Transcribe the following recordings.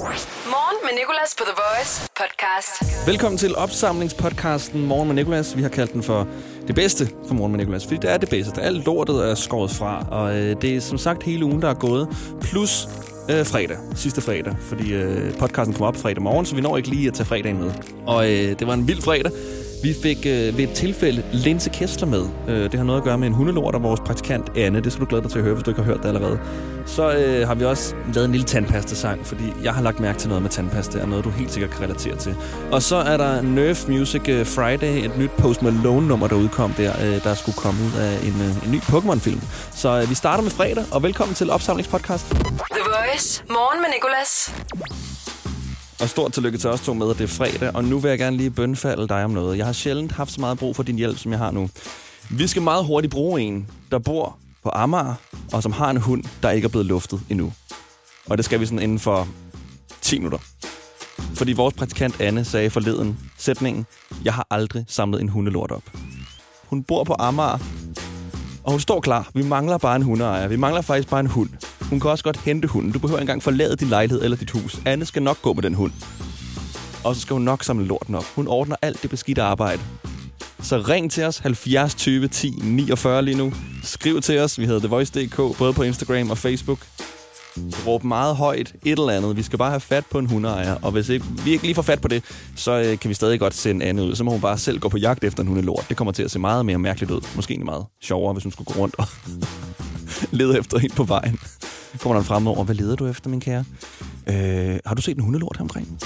Morgen med Nicolas på The Voice podcast. Velkommen til opsamlingspodcasten Morgen med Nicolas. Vi har kaldt den for det bedste for Morgen med Nicolas, fordi det er det bedste. Alt lortet er skåret fra, og øh, det er som sagt hele ugen, der er gået. Plus øh, fredag, sidste fredag, fordi øh, podcasten kommer op fredag morgen, så vi når ikke lige at tage fredagen med. Og øh, det var en vild fredag. Vi fik øh, ved et tilfælde Linse Kessler med. Øh, det har noget at gøre med en hundelort og vores praktikant Anne. Det skal du glæde dig til at høre, hvis du ikke har hørt det allerede. Så øh, har vi også lavet en lille tandpastesang, fordi jeg har lagt mærke til noget med tandpasta, og noget, du helt sikkert kan relatere til. Og så er der Nerf Music øh, Friday, et nyt Post Malone-nummer, der udkom der, øh, der skulle komme ud af en, øh, en ny Pokémon-film. Så øh, vi starter med fredag, og velkommen til opsamlingspodcast. The Voice. Morgen med Nicolas. Og stort tillykke til os to med, at det er fredag, og nu vil jeg gerne lige bønfalde dig om noget. Jeg har sjældent haft så meget brug for din hjælp, som jeg har nu. Vi skal meget hurtigt bruge en, der bor på Amager, og som har en hund, der ikke er blevet luftet endnu. Og det skal vi sådan inden for 10 minutter. Fordi vores praktikant Anne sagde forleden sætningen, jeg har aldrig samlet en hundelort op. Hun bor på Amager, og hun står klar. Vi mangler bare en hundeejer. Vi mangler faktisk bare en hund. Hun kan også godt hente hunden. Du behøver ikke engang forlade din lejlighed eller dit hus. Anne skal nok gå med den hund. Og så skal hun nok samle lorten op. Hun ordner alt det beskidte arbejde. Så ring til os 70 20 10 49 lige nu. Skriv til os. Vi hedder The Voice.dk, både på Instagram og Facebook. Råb meget højt et eller andet. Vi skal bare have fat på en hundeejer. Og hvis ikke, vi ikke lige får fat på det, så øh, kan vi stadig godt sende Anne ud. Så må hun bare selv gå på jagt efter en hundelort. Det kommer til at se meget mere mærkeligt ud. Måske egentlig meget sjovere, hvis hun skulle gå rundt og lede efter en på vejen. Kommer der en frem over, hvad leder du efter, min kære? Øh, har du set en hundelort her omkring?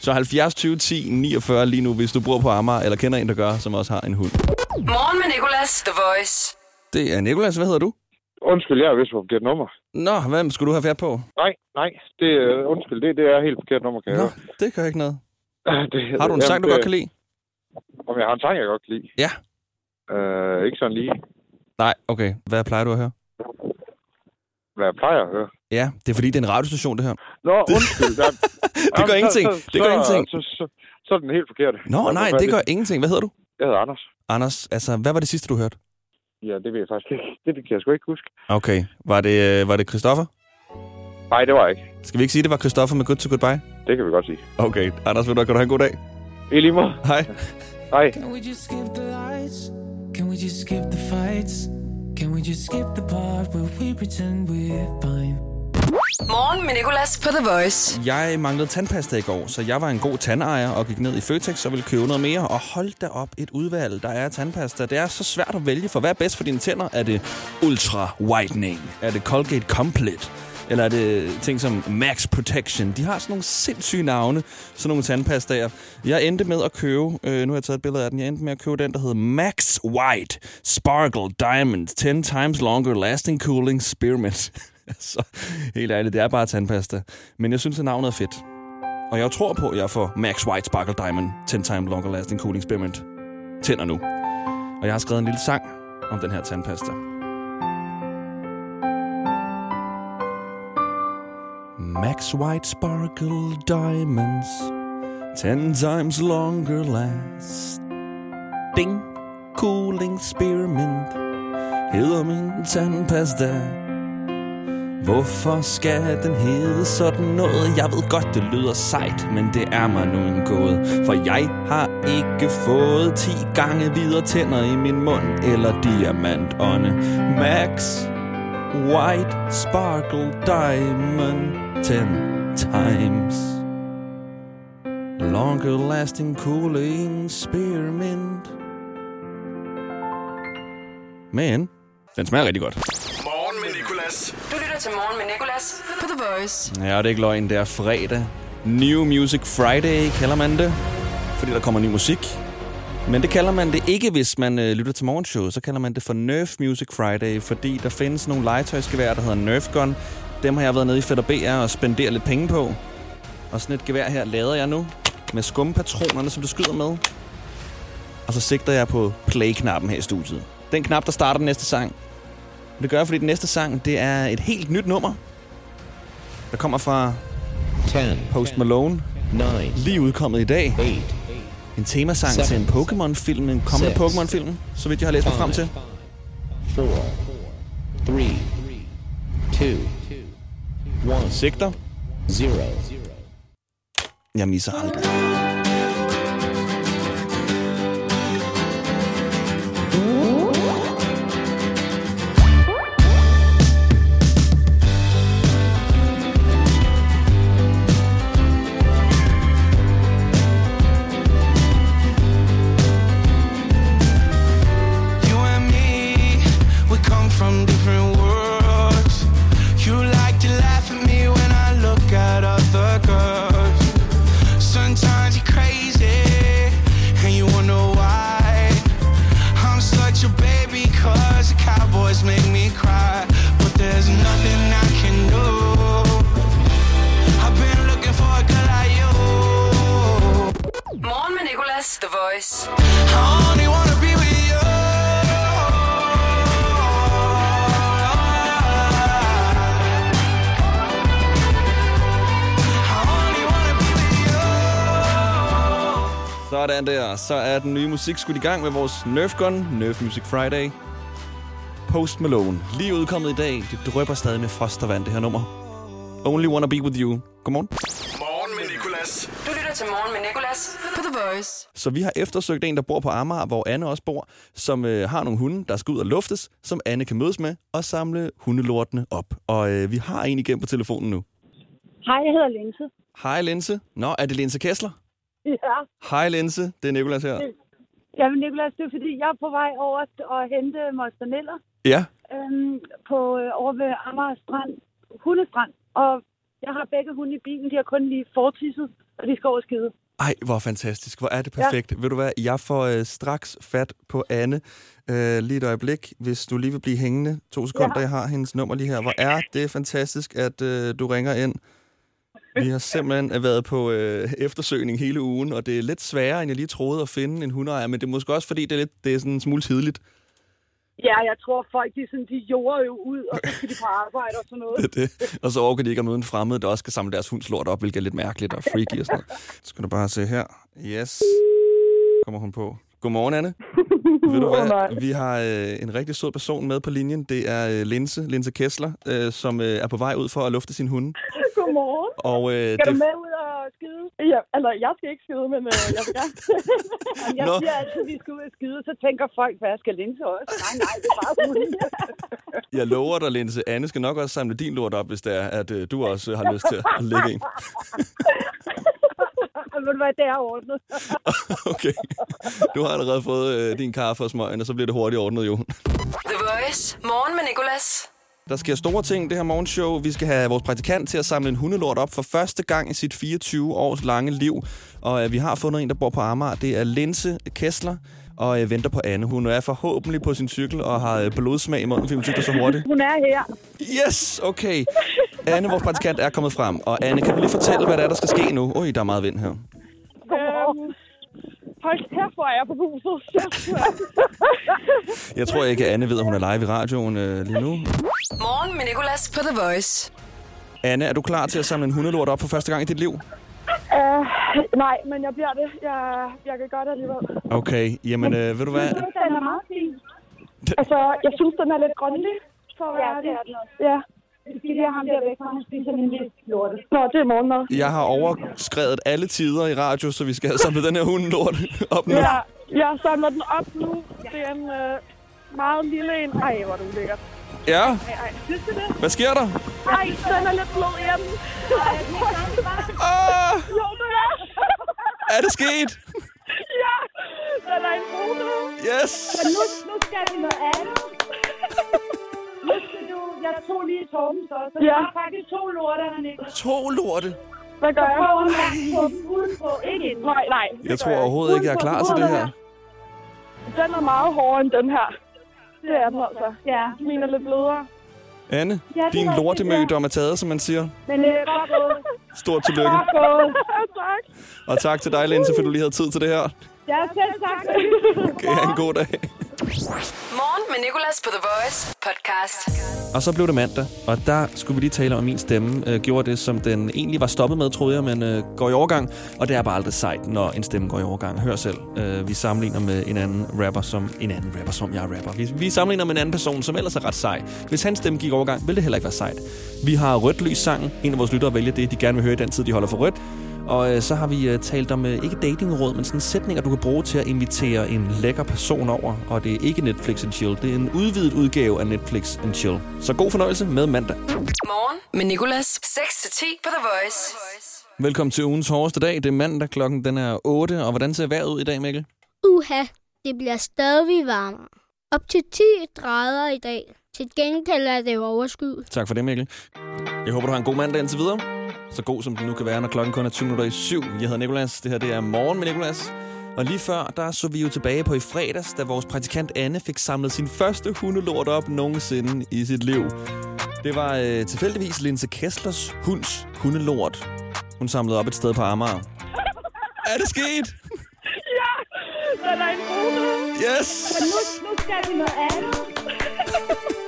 Så 70 20 10 49 lige nu, hvis du bor på Amager, eller kender en, der gør, som også har en hund. Morgen med Nicolas. The Voice. Det er Nikolas. Hvad hedder du? Undskyld, jeg er vist på forkert nummer. Nå, hvad skulle du have fat på? Nej, nej, det, undskyld, det, det er helt forkert nummer, kan jeg Nå, høre. det gør ikke noget. det, Har du en sang, du godt kan lide? Om jeg har en sang, jeg godt kan lide? Ja. Øh, ikke sådan lige. Nej, okay. Hvad plejer du at høre? Hvad jeg plejer at høre. Ja, det er fordi, det er en radiostation, det her. Nå, undskyld. Der, Det gør ingenting. Så, så, Det gør så, ingenting. Så, så, så, er den helt forkert. Nå, nej, det gør ingenting. Hvad hedder du? Jeg hedder Anders. Anders, altså, hvad var det sidste, du hørte? Ja, det ved jeg faktisk ikke. Det kan jeg sgu ikke huske. Okay, var det, øh, var det Christopher? Nej, det var jeg ikke. Skal vi ikke sige, det var Christopher med Good to Goodbye? Det kan vi godt sige. Okay, Anders, du, hvad, kan du have en god dag? I lige måde. Hej. Hej. Can we just skip the lights? Can we just skip the fights? Can we just skip the part where we pretend we're fine? Morgen med Nicolas på The Voice. Jeg manglede tandpasta i går, så jeg var en god tandejer og gik ned i Føtex og ville købe noget mere. Og hold da op et udvalg, der er tandpasta. Det er så svært at vælge, for hvad er bedst for dine tænder? Er det Ultra Whitening? Er det Colgate Complete? Eller er det ting som Max Protection? De har sådan nogle sindssyge navne, sådan nogle tandpastaer. Jeg endte med at købe, øh, nu har jeg taget et billede af den, jeg endte med at købe den, der hedder Max White Sparkle Diamond 10 times longer lasting cooling spearmint. så helt ærligt, det er bare tandpasta. Men jeg synes, at navnet er fedt. Og jeg tror på, at jeg får Max White Sparkle Diamond 10 times longer lasting cooling spearmint tænder nu. Og jeg har skrevet en lille sang om den her tandpasta. Max White Sparkle Diamonds 10 times longer lasting cooling spearmint hedder min tandpasta. Hvorfor skal den hedde sådan noget? Jeg ved godt, det lyder sejt, men det er mig nu en gåde. For jeg har ikke fået 10 gange videre tænder i min mund eller diamantånde. Max White Sparkle Diamond 10 times Longer lasting cooling spearmint Men, den smager rigtig godt. Nicolas. Du lytter til Morgen med Nicolas på The Voice. Ja, det er ikke løgn, det er fredag. New Music Friday kalder man det, fordi der kommer ny musik. Men det kalder man det ikke, hvis man øh, lytter til morgenshowet. Så kalder man det for Nerf Music Friday, fordi der findes nogle legetøjsgeværer, der hedder Nerf Gun. Dem har jeg været nede i Fætter BR og spenderet lidt penge på. Og sådan et gevær her lader jeg nu med skumpatronerne, som du skyder med. Og så sigter jeg på play-knappen her i studiet. Den knap, der starter den næste sang. Det gør jeg, fordi den næste sang, det er et helt nyt nummer. Der kommer fra 10, Post Malone, 9, lige udkommet i dag. 8, En temasang Seven. til en Pokémon-film, en kommende. Pokémon-film, så vidt jeg har læst mig frem til. 4, 3, 2, 1. Sigter. zero. Jeg misser aldrig. You you. Sådan der. Så er den nye musik skudt i gang med vores Nerf Gun, Nerf Music Friday. Post Malone. Lige udkommet i dag. Det drøber stadig med fostervand, det her nummer. Only Wanna Be With You. Godmorgen til Morgen med Nicolas på The Voice. Så vi har eftersøgt en, der bor på Amager, hvor Anne også bor, som øh, har nogle hunde, der skal ud og luftes, som Anne kan mødes med og samle hundelortene op. Og øh, vi har en igennem på telefonen nu. Hej, jeg hedder Linse. Hej Linse. Nå, er det Linse Kessler? Ja. Hej Linse, det er Nikolas her. Jamen, Nicolas, det er fordi, jeg er på vej over og hente mostaneller Ja, øhm, på, øh, over ved Amager Strand, hundestrand. Og jeg har begge hunde i bilen, de har kun lige fortisset, og de skal over skide. Ej, hvor fantastisk. Hvor er det perfekt. Ja. Ved du hvad, jeg får øh, straks fat på Anne. Øh, lige et øjeblik, hvis du lige vil blive hængende. To sekunder, ja. jeg har hendes nummer lige her. Hvor er det fantastisk, at øh, du ringer ind. Vi har simpelthen været på øh, eftersøgning hele ugen, og det er lidt sværere, end jeg lige troede at finde en hundeejer, men det er måske også, fordi det er, lidt, det er sådan en smule tidligt. Ja, jeg tror, folk de, sådan, de jorder jo ud, og så skal de på arbejde og sådan noget. Det det. Og så overgår de ikke at møde en fremmed, der også skal samle deres hundslort op, hvilket er lidt mærkeligt og freaky og sådan noget. Så skal du bare se her. Yes. Kommer hun på. Godmorgen, Anne. Ved du hvad? Vi har øh, en rigtig sød person med på linjen. Det er øh, Linse, Linse Kessler, øh, som øh, er på vej ud for at lufte sin hunde. Godmorgen. Og øh, Skal det, du med ud og skide? Ja, altså, jeg skal ikke skide, men øh, jeg vil gerne. jeg Nå. siger altid, at vi skal ud og skide, så tænker folk, hvad skal Linse også? Nej, nej, det er bare hunden. jeg lover dig, Linse, Anne skal nok også samle din lort op, hvis det er, at øh, du også øh, har lyst til at lægge en. Ved du hvad, det er ordnet. Okay. Du har allerede fået øh, din kaffe og smøgen, og så bliver det hurtigt ordnet, jo. The Voice. Morgen med Nicolas. Der sker store ting det her morgenshow. Vi skal have vores praktikant til at samle en hundelort op for første gang i sit 24 års lange liv. Og øh, vi har fundet en, der bor på Amager. Det er Linse Kessler og øh, venter på Anne. Hun er forhåbentlig på sin cykel og har øh, blodsmag i munden, fordi hun cykler så hurtigt. Hun er her. Yes, okay. Anne, vores praktikant, er kommet frem. Og Anne, kan du lige fortælle, hvad der er, der skal ske nu? Oj, der er meget vind her. Øhm, hold kæft, hvor er jeg på huset. Jeg tror ikke, Anne ved, at hun er live i radioen øh, lige nu. Morgen med Nicolas på The Voice. Anne, er du klar til at samle en hundelort op for første gang i dit liv? uh, nej, men jeg bliver det. Jeg, jeg kan gøre det alligevel. Okay, jamen øh, ved du hvad? Den er meget fin. Altså, jeg synes, den er lidt grønlig. For at være ja, det er den også. Ja. Vi skal lige have ham der væk, for han spiser lille lorte. Nå, det er morgenmad. Jeg har overskrevet alle tider i radio, så vi skal have samlet den her hundelort op nu. Ja, jeg samler den op nu. Det er en øh, meget lille en. Ej, hvor er det ulækkert. Ja, Ej, ej. Synes du det? hvad sker der? Ej, den er lidt blød igen. Ej, Ah, jo, det er. er det sket? ja, den er en brune. Yes! Nu, nu skal vi noget andet. Jeg tog lige Torben så, så ja. jeg har faktisk to lorter, han ikke. To lorte. Hvad gør jeg? Prøv at få dem udenpå, ikke inden. Nej, nej. Jeg tror overhovedet ikke, jeg er klar til det her. Den er meget hårdere end den her. Det er den altså. Ja. Min er lidt blødere. Anne, Ja, din lortemødom er taget, som man siger. Men det er godt gået. Stort tillykke. Godt tak. Og tak til dig, Linse, for du lige havde tid til det her. Ja, selv tak. Okay, ha' en god dag. Morgen med Nicolas på The Voice podcast. Og så blev det mandag, og der skulle vi lige tale om, at min stemme øh, gjorde det, som den egentlig var stoppet med, troede jeg, men øh, går i overgang. Og det er bare aldrig sejt, når en stemme går i overgang. Hør selv, øh, vi sammenligner med en anden rapper, som en anden rapper, som jeg er rapper. Vi, vi sammenligner med en anden person, som ellers er ret sej. Hvis hans stemme gik i overgang, ville det heller ikke være sejt. Vi har rødt lys sangen. En af vores lyttere vælger det, de gerne vil høre i den tid, de holder for rødt. Og øh, så har vi øh, talt om, øh, ikke datingråd, men sådan sætninger, du kan bruge til at invitere en lækker person over. Og det er ikke Netflix and Chill. Det er en udvidet udgave af Netflix and Chill. Så god fornøjelse med mandag. Morgen med Nicolas. 6-10 på The Voice. Velkommen til ugens hårdeste dag. Det er mandag, klokken den er 8. Og hvordan ser vejret ud i dag, Mikkel? Uha, det bliver stadig varmere. Op til 10 grader i dag. Til gengæld er det overskyet. Tak for det, Mikkel. Jeg håber, du har en god mandag indtil videre. Så god som den nu kan være, når klokken kun er 20 minutter i syv. Jeg hedder Nikolas. Det her det er Morgen med Nikolas. Og lige før, der så vi jo tilbage på i fredags, da vores praktikant Anne fik samlet sin første hundelort op nogensinde i sit liv. Det var øh, tilfældigvis Linse Kesslers hunds hundelort. Hun samlede op et sted på Amager. Er det sket? Ja, den er en bruder. Yes! Men nu, nu skal vi noget andet.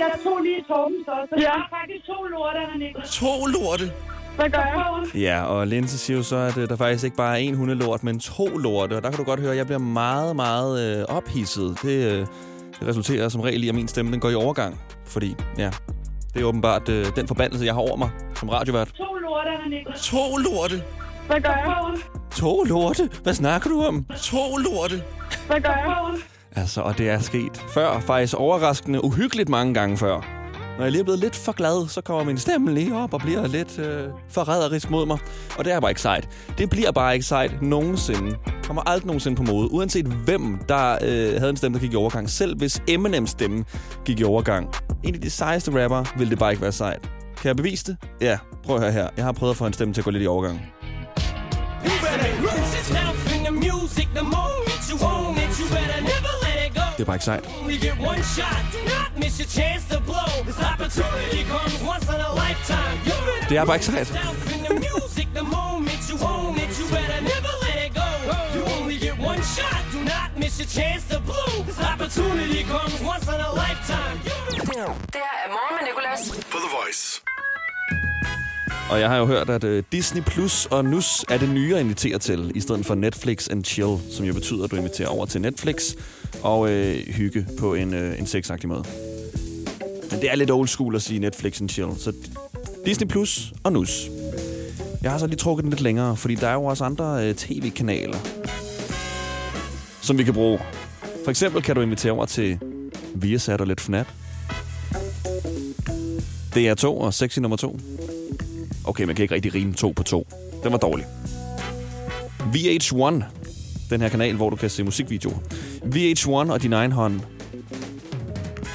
Jeg tog lige Torben så, så ja. jeg har faktisk to lorte, ikke. To lorte. Hvad gør jeg? Ja, og Linse siger jo så, at øh, der faktisk ikke bare er én hundelort, men to lorte. Og der kan du godt høre, at jeg bliver meget, meget øh, ophidset. Det, øh, det resulterer som regel i, at min stemme den går i overgang. Fordi, ja, det er åbenbart øh, den forbandelse, jeg har over mig som radiovært. To lorte, ikke. To lorte? Hvad gør jeg? To lorte? Hvad snakker du om? To lorte? Hvad gør jeg? Altså, og det er sket før. Faktisk overraskende uhyggeligt mange gange før. Når jeg lige er blevet lidt for glad, så kommer min stemme lige op og bliver lidt øh, forræderisk mod mig. Og det er bare ikke sejt. Det bliver bare ikke sejt nogensinde. Kommer aldrig nogensinde på mode. Uanset hvem, der øh, havde en stemme, der gik i overgang. Selv hvis Eminems stemme gik i overgang. En af de sejeste rapper ville det bare ikke være sejt. Kan jeg bevise det? Ja, prøv at høre her. Jeg har prøvet at få en stemme til at gå lidt i overgang. Det er bare ikke sejt. Det er bare ikke sejt. Det her er Morgen med Nicolas. På The Voice. Og jeg har jo hørt, at uh, Disney Plus og NUS er det nye at invitere til, i stedet for Netflix and Chill, som jo betyder, at du inviterer over til Netflix og øh, hygge på en, øh, en sexagtig måde. Men det er lidt old school at sige Netflix and Chill, så Disney Plus og NUS. Jeg har så lige trukket den lidt længere, fordi der er jo også andre øh, tv-kanaler, som vi kan bruge. For eksempel kan du invitere over til Viasat og Let Fnat. DR2 og Sexy nummer 2. Okay, man kan ikke rigtig rime to på to. Den var dårlig. VH1, den her kanal, hvor du kan se musikvideoer. VH1 og din egen hånd.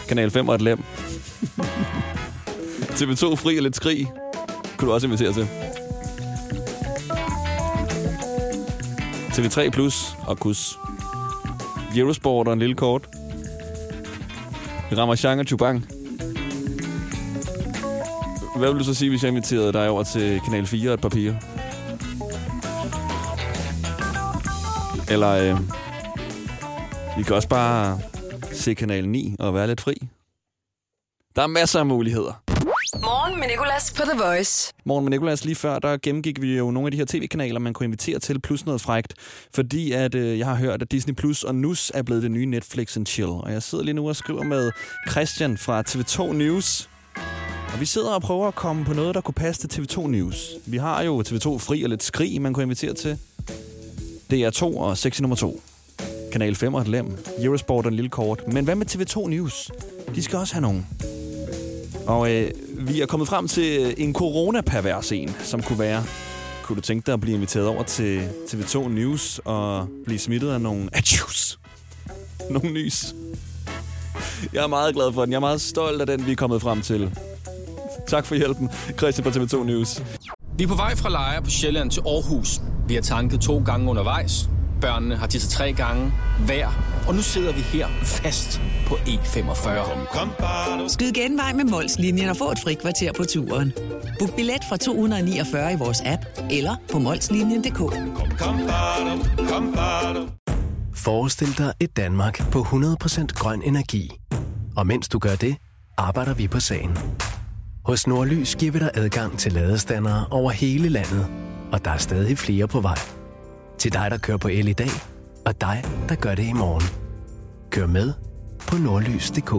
Kanal 5 og et lem. TV2 Fri og lidt skrig. Kunne du også invitere til. TV3 Plus og kus. Eurosport og en lille kort. Ramachan og Chubang. Hvad vil du så sige, hvis jeg inviterede dig over til Kanal 4 og et papir? Eller øh, vi kan også bare se Kanal 9 og være lidt fri. Der er masser af muligheder. Morgen med Nicolas på The Voice. Morgen med Nicolas, lige før, der gennemgik vi jo nogle af de her tv-kanaler, man kunne invitere til, plus noget frægt. Fordi at, øh, jeg har hørt, at Disney Plus og NUS er blevet det nye Netflix and Chill. Og jeg sidder lige nu og skriver med Christian fra TV2 News. Og vi sidder og prøver at komme på noget, der kunne passe til TV2 News. Vi har jo TV2 Fri og lidt skrig, man kunne invitere til. DR2 og Sexy nummer 2. Kanal 5 og et lem. Eurosport og en lille kort. Men hvad med TV2 News? De skal også have nogen. Og øh, vi er kommet frem til en coronapervers en, som kunne være... Kunne du tænke dig at blive inviteret over til TV2 News og blive smittet af nogle Atchus! Nogle nys? Jeg er meget glad for den. Jeg er meget stolt af den, vi er kommet frem til. Tak for hjælpen, Christian fra TV2 News. Vi er på vej fra Lejre på Sjælland til Aarhus. Vi har tanket to gange undervejs. Børnene har tisset tre gange hver. Og nu sidder vi her fast på E45. Skyd genvej med Molslinjen og få et fri kvarter på turen. Book billet fra 249 i vores app eller på molslinjen.dk. Forestil dig et Danmark på 100% grøn energi. Og mens du gør det, arbejder vi på sagen. Hos Nordlys giver vi dig adgang til ladestandere over hele landet, og der er stadig flere på vej. Til dig, der kører på el i dag, og dig, der gør det i morgen. Kør med på nordlys.dk.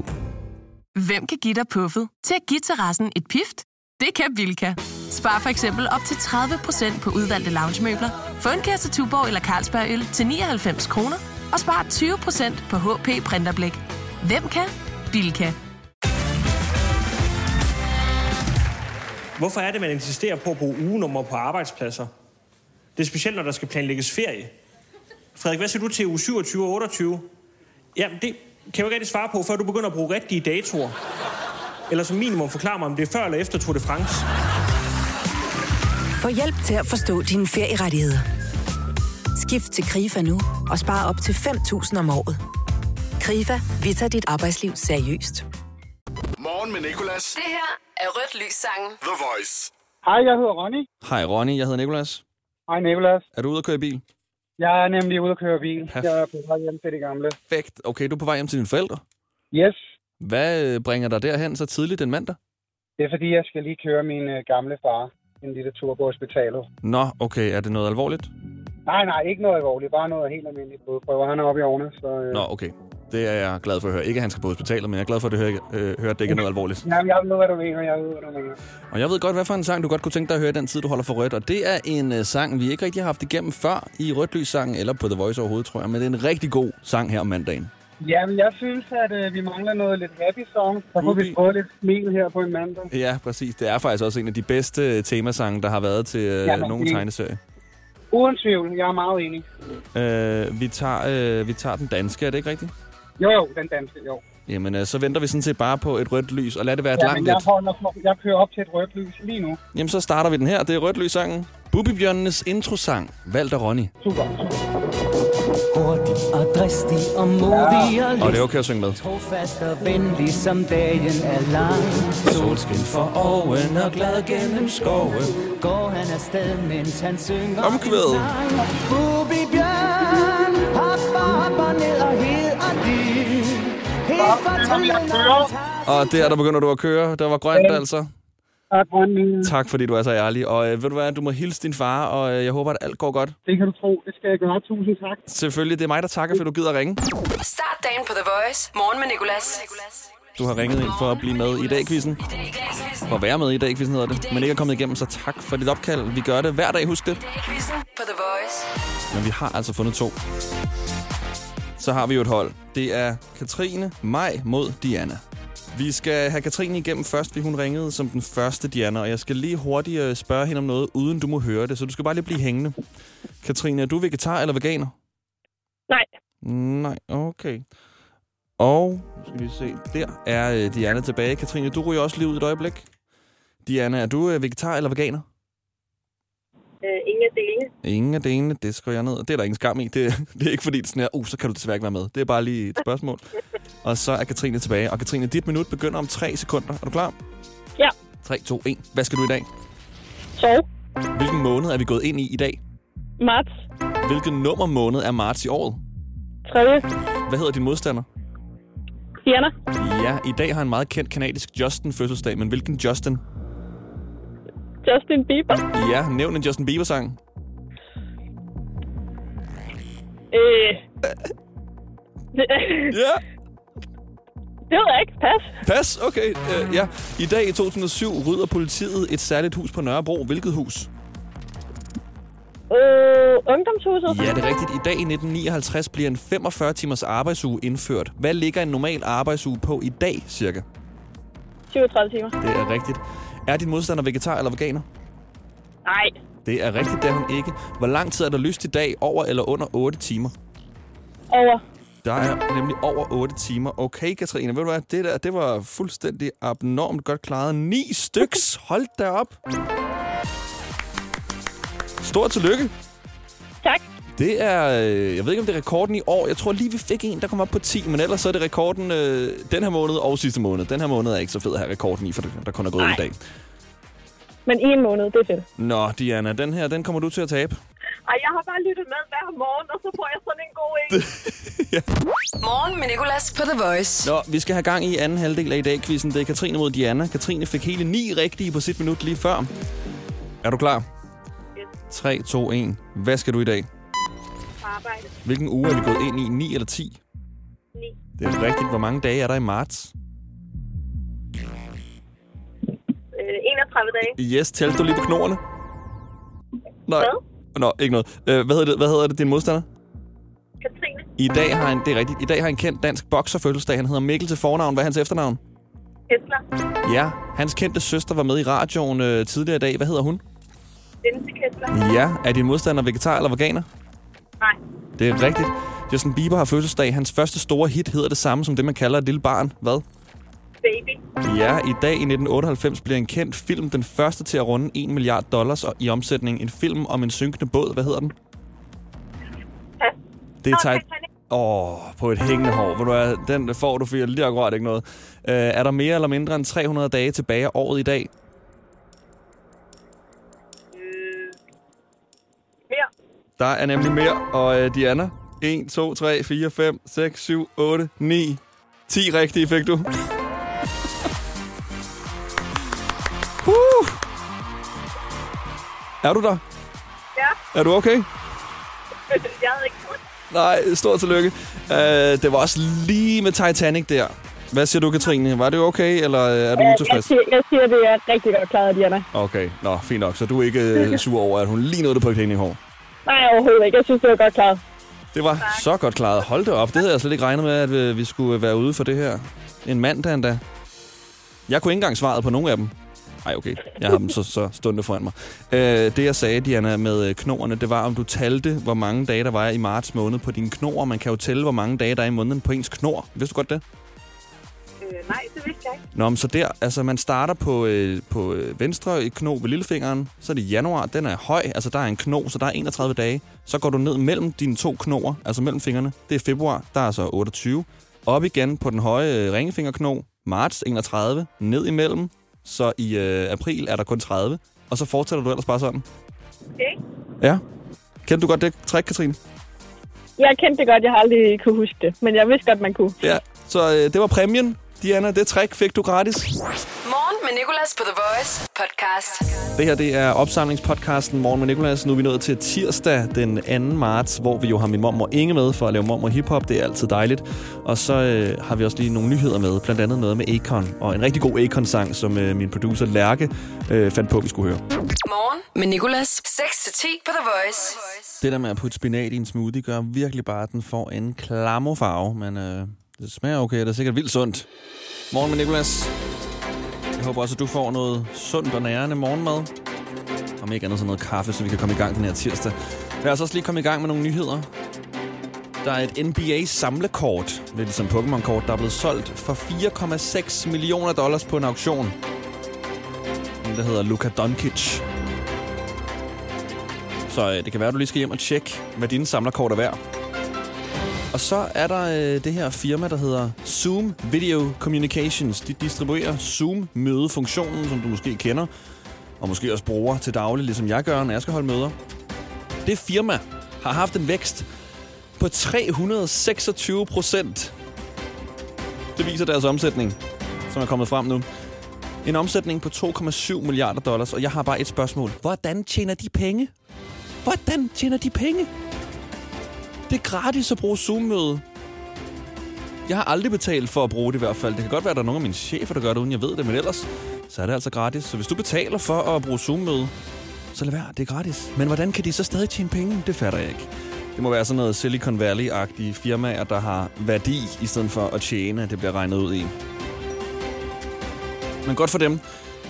Hvem kan give dig puffet til at give terrassen et pift? Det kan Bilka. Spar for eksempel op til 30% på udvalgte loungemøbler. Få en kasse Tuborg eller Carlsberg øl til 99 kroner. Og spar 20% på HP Printerblæk. Hvem kan? Bilka. Hvorfor er det, man insisterer på at bruge ugenummer på arbejdspladser? Det er specielt, når der skal planlægges ferie. Frederik, hvad siger du til uge 27 og 28? Jamen, det kan jeg jo ikke rigtig svare på, før du begynder at bruge rigtige datoer. Eller som minimum forklare mig, om det er før eller efter Tour de France. Få hjælp til at forstå dine ferierettigheder. Skift til KRIFA nu og spar op til 5.000 om året. KRIFA, vi tager dit arbejdsliv seriøst. Morgen med Nicolas. Det her er Rødt Lys sangen. The Voice. Hej, jeg hedder Ronny. Hej Ronny, jeg hedder Nikolas. Hej, Nicolas. Er du ude at køre bil? Jeg er nemlig ude at køre bil. Perf- Jeg er på vej hjem til det gamle. Perfekt. Okay, du er på vej hjem til dine forældre. Yes. Hvad øh, bringer dig derhen så tidligt en mandag? Det er fordi, jeg skal lige køre min øh, gamle far en lille tur på hospitalet. Nå, okay. Er det noget alvorligt? Nej, nej, ikke noget alvorligt. Bare noget helt almindeligt blodprøver. Han er oppe i årene, så... Øh... Nå, okay. Det er jeg glad for at høre. Ikke at han skal på hospitalet, men jeg er glad for at høre, øh, høre at det ikke er noget alvorligt. Jamen, jeg ved, hvad du mener. Jeg ved, hvad du mener. Og jeg ved godt, hvad for en sang du godt kunne tænke dig at høre den tid, du holder for rødt. Og det er en uh, sang, vi ikke rigtig har haft igennem før i Rødt Lys sangen eller på The Voice overhovedet, tror jeg. Men det er en rigtig god sang her om mandagen. Jamen, jeg synes, at øh, vi mangler noget lidt happy song. Så får vi prøve lidt smil her på en mandag. Ja, præcis. Det er faktisk også en af de bedste øh, temasange, der har været til uh, Jamen, nogle det- tegneserier. Uden tvivl, jeg er meget enig. Uh, vi, tager, uh, vi tager den danske, er det ikke rigtigt? Jo, jo, den danske, jo. Jamen, uh, så venter vi sådan set bare på et rødt lys, og lad det være et Ja, langt men jeg, holder, jeg kører op til et rødt lys lige nu. Jamen, så starter vi den her. Det er Rødt Lys-sangen. Bubibjørnenes introsang, valgt af Ronny. Super. Hurtig og dristig og modig og Og det er okay at synge med. Trofast og venlig som dagen er lang Solskin for oven og glad gennem skoven. Går han afsted, mens han synger Omkvædet. en sang Bubi Bjørn Hopper, hopper ned og hed Og der, der begynder du at køre. Der var grønt, altså. Tak. Tak, fordi du er så ærlig. Og øh, ved du hvad, du må hilse din far, og øh, jeg håber, at alt går godt. Det kan du tro. Det skal jeg gøre. Tusind tak. Selvfølgelig, det er mig, der takker, for du gider ringe. Start dagen på The Voice. Morgen med Nicolas. Du har ringet ind for at blive med i dag-quizzen. For at være med i dag-quizzen hedder det. Men ikke er kommet igennem, så tak for dit opkald. Vi gør det hver dag, husk det. På The Voice. Men vi har altså fundet to. Så har vi jo et hold. Det er Katrine Maj mod Diana. Vi skal have Katrine igennem først, fordi hun ringede som den første Diana, og jeg skal lige hurtigt øh, spørge hende om noget, uden du må høre det, så du skal bare lige blive hængende. Katrine, er du vegetar eller veganer? Nej. Nej, okay. Og, skal vi se, der er øh, Diana tilbage. Katrine, du ryger også lige ud et øjeblik. Diana, er du øh, vegetar eller veganer? Øh, ingen af delene. Ingen af delene, det skriver jeg ned. Det er der ingen skam i. Det, det er ikke fordi, det er sådan her, uh, så kan du desværre ikke være med. Det er bare lige et spørgsmål. og så er Katrine tilbage. Og Katrine, dit minut begynder om 3 sekunder. Er du klar? Ja. 3, 2, 1. Hvad skal du i dag? Sov. Hvilken måned er vi gået ind i i dag? Marts. Hvilket nummer måned er marts i året? Tredje. Hvad hedder din modstander? Diana. Ja, i dag har en meget kendt kanadisk Justin fødselsdag, men hvilken Justin? Justin Bieber. Ja, nævn en Justin Bieber-sang. Øh. Ja. Det ved jeg ikke. Pas. Pas, okay. Uh, ja. I dag i 2007 rydder politiet et særligt hus på Nørrebro. Hvilket hus? Øh, ungdomshuset. Ja, det er rigtigt. I dag i 1959 bliver en 45 timers arbejdsuge indført. Hvad ligger en normal arbejdsuge på i dag, cirka? 37 timer. Det er rigtigt. Er din modstander vegetar eller veganer? Nej. Det er rigtigt, det er hun ikke. Hvor lang tid er der lyst i dag? Over eller under 8 timer? Over. Der er nemlig over 8 timer. Okay, Katrine, ved du hvad? Det der, det var fuldstændig abnormt godt klaret. 9 styks! Hold da op! Stort tillykke! Tak. Det er, øh, jeg ved ikke om det er rekorden i år. Jeg tror lige, vi fik en, der kom op på 10, men ellers så er det rekorden øh, den her måned og sidste måned. Den her måned er ikke så fed at have rekorden i, for der kun er gået Nej. i dag. Men i en måned, det er fedt. Nå, Diana, den her, den kommer du til at tabe. Ej, jeg har bare lyttet med hver morgen, og så får jeg sådan en god en. Morgen med Nicolas på The Voice. Nå, vi skal have gang i anden halvdel af i dag quizzen. Det er Katrine mod Diana. Katrine fik hele ni rigtige på sit minut lige før. Er du klar? Yes. 3, 2, 1. Hvad skal du i dag? På arbejde. Hvilken uge er vi gået ind i? 9 eller 10? 9. Det er rigtigt. Hvor mange dage er der i marts? Øh, 31 dage. Yes, tælte du lige på knoerne? Nej. Nå, ikke noget. Øh, hvad hedder det, hvad hedder det din modstander? Katrine. I dag har en, det er rigtigt. I dag har en kendt dansk bokser fødselsdag. Han hedder Mikkel til fornavn. Hvad er hans efternavn? Kessler. Ja, hans kendte søster var med i radioen øh, tidligere i dag. Hvad hedder hun? Lindsay Kessler. Ja, er din modstander vegetar eller veganer? Nej. Det er rigtigt. Justin Bieber har fødselsdag. Hans første store hit hedder det samme som det, man kalder et lille barn. Hvad? Baby. Ja, i dag i 1998 bliver en kendt film den første til at runde 1 milliard dollars i omsætning. En film om en synkende båd. Hvad hedder den? Det er Titanic. Åh, oh, på et hængende hår. Ved du hvad, den får du for lige akkurat ikke noget. Uh, er der mere eller mindre end 300 dage tilbage af året i dag? Der er nemlig mere, og uh, Diana, 1, 2, 3, 4, 5, 6, 7, 8, 9, 10 rigtige fik du. uh! Er du der? Ja. Er du okay? jeg havde ikke troet. Nej, stort tillykke. Uh, det var også lige med Titanic der. Hvad siger du, Katrine? Var det okay, eller øh, er du jeg, utilfreds? siger, jeg siger, det er rigtig godt klaret, Diana. Okay, nå, fint nok. Så du er ikke øh, sur over, at hun lige nåede det på et hængende hår? Nej, overhovedet ikke. Jeg synes, det var godt klaret. Det var tak. så godt klaret. Hold det op. Det havde jeg slet ikke regnet med, at øh, vi skulle være ude for det her. En mandag endda. Jeg kunne ikke engang svaret på nogen af dem. Nej, okay. Jeg har dem så, så stående foran mig. Øh, det, jeg sagde, Diana, med øh, knoerne, det var, om du talte, hvor mange dage der var i marts måned på dine knor. Man kan jo tælle, hvor mange dage der er i måneden på ens knor. Vidste du godt det? Øh, nej, det vidste jeg ikke. Nå, men så der, altså man starter på, øh, på øh, venstre kno ved lillefingeren, så er det januar, den er høj, altså der er en kno, så der er 31 dage. Så går du ned mellem dine to knoer, altså mellem fingrene, det er februar, der er så 28. Op igen på den høje øh, ringefingerkno, marts 31, ned imellem, så i øh, april er der kun 30, og så fortsætter du ellers bare sådan. Okay. Ja. Kender du godt det trick, Katrine? Jeg kendte det godt. Jeg har aldrig kunne huske det. Men jeg vidste godt, man kunne. Ja, så øh, det var præmien. Diana, det trick fik du gratis. Morgen med Nicolas på The Voice podcast. Det her det er opsamlingspodcasten Morgen med Nicolas. Nu er vi nået til tirsdag den 2. marts, hvor vi jo har min mormor Inge med for at lave mormor hiphop. Det er altid dejligt. Og så øh, har vi også lige nogle nyheder med, blandt andet noget med Akon. Og en rigtig god Akon-sang, som øh, min producer Lærke øh, fandt på, at vi skulle høre. Morgen med Nicolas. 6-10 på The Voice. Det der med at putte spinat i en smoothie gør virkelig bare, at den får en klammerfarve. Men øh, det smager okay, det er sikkert vildt sundt. Morgen med Nicolas. Jeg håber også, at du får noget sundt og nærende morgenmad. Om ikke andet så noget kaffe, så vi kan komme i gang den her tirsdag. Lad os også lige komme i gang med nogle nyheder. Der er et NBA samlekort, lidt ligesom Pokémon-kort, der er blevet solgt for 4,6 millioner dollars på en auktion. Den, der hedder Luka Doncic. Så øh, det kan være, at du lige skal hjem og tjekke, hvad dine samlerkort er værd. Og så er der øh, det her firma, der hedder Zoom Video Communications. De distribuerer Zoom-mødefunktionen, som du måske kender, og måske også bruger til daglig, ligesom jeg gør, når jeg skal holde møder. Det firma har haft en vækst på 326 procent. Det viser deres omsætning, som er kommet frem nu. En omsætning på 2,7 milliarder dollars, og jeg har bare et spørgsmål. Hvordan tjener de penge? Hvordan tjener de penge? Det er gratis at bruge Zoom-møde. Jeg har aldrig betalt for at bruge det i hvert fald. Det kan godt være, at der er nogle af mine chefer, der gør det, uden jeg ved det, men ellers så er det altså gratis. Så hvis du betaler for at bruge Zoom-møde, så lad være, det er gratis. Men hvordan kan de så stadig tjene penge? Det fatter jeg ikke. Det må være sådan noget Silicon Valley-agtige firmaer, der har værdi, i stedet for at tjene, at det bliver regnet ud i. Men godt for dem.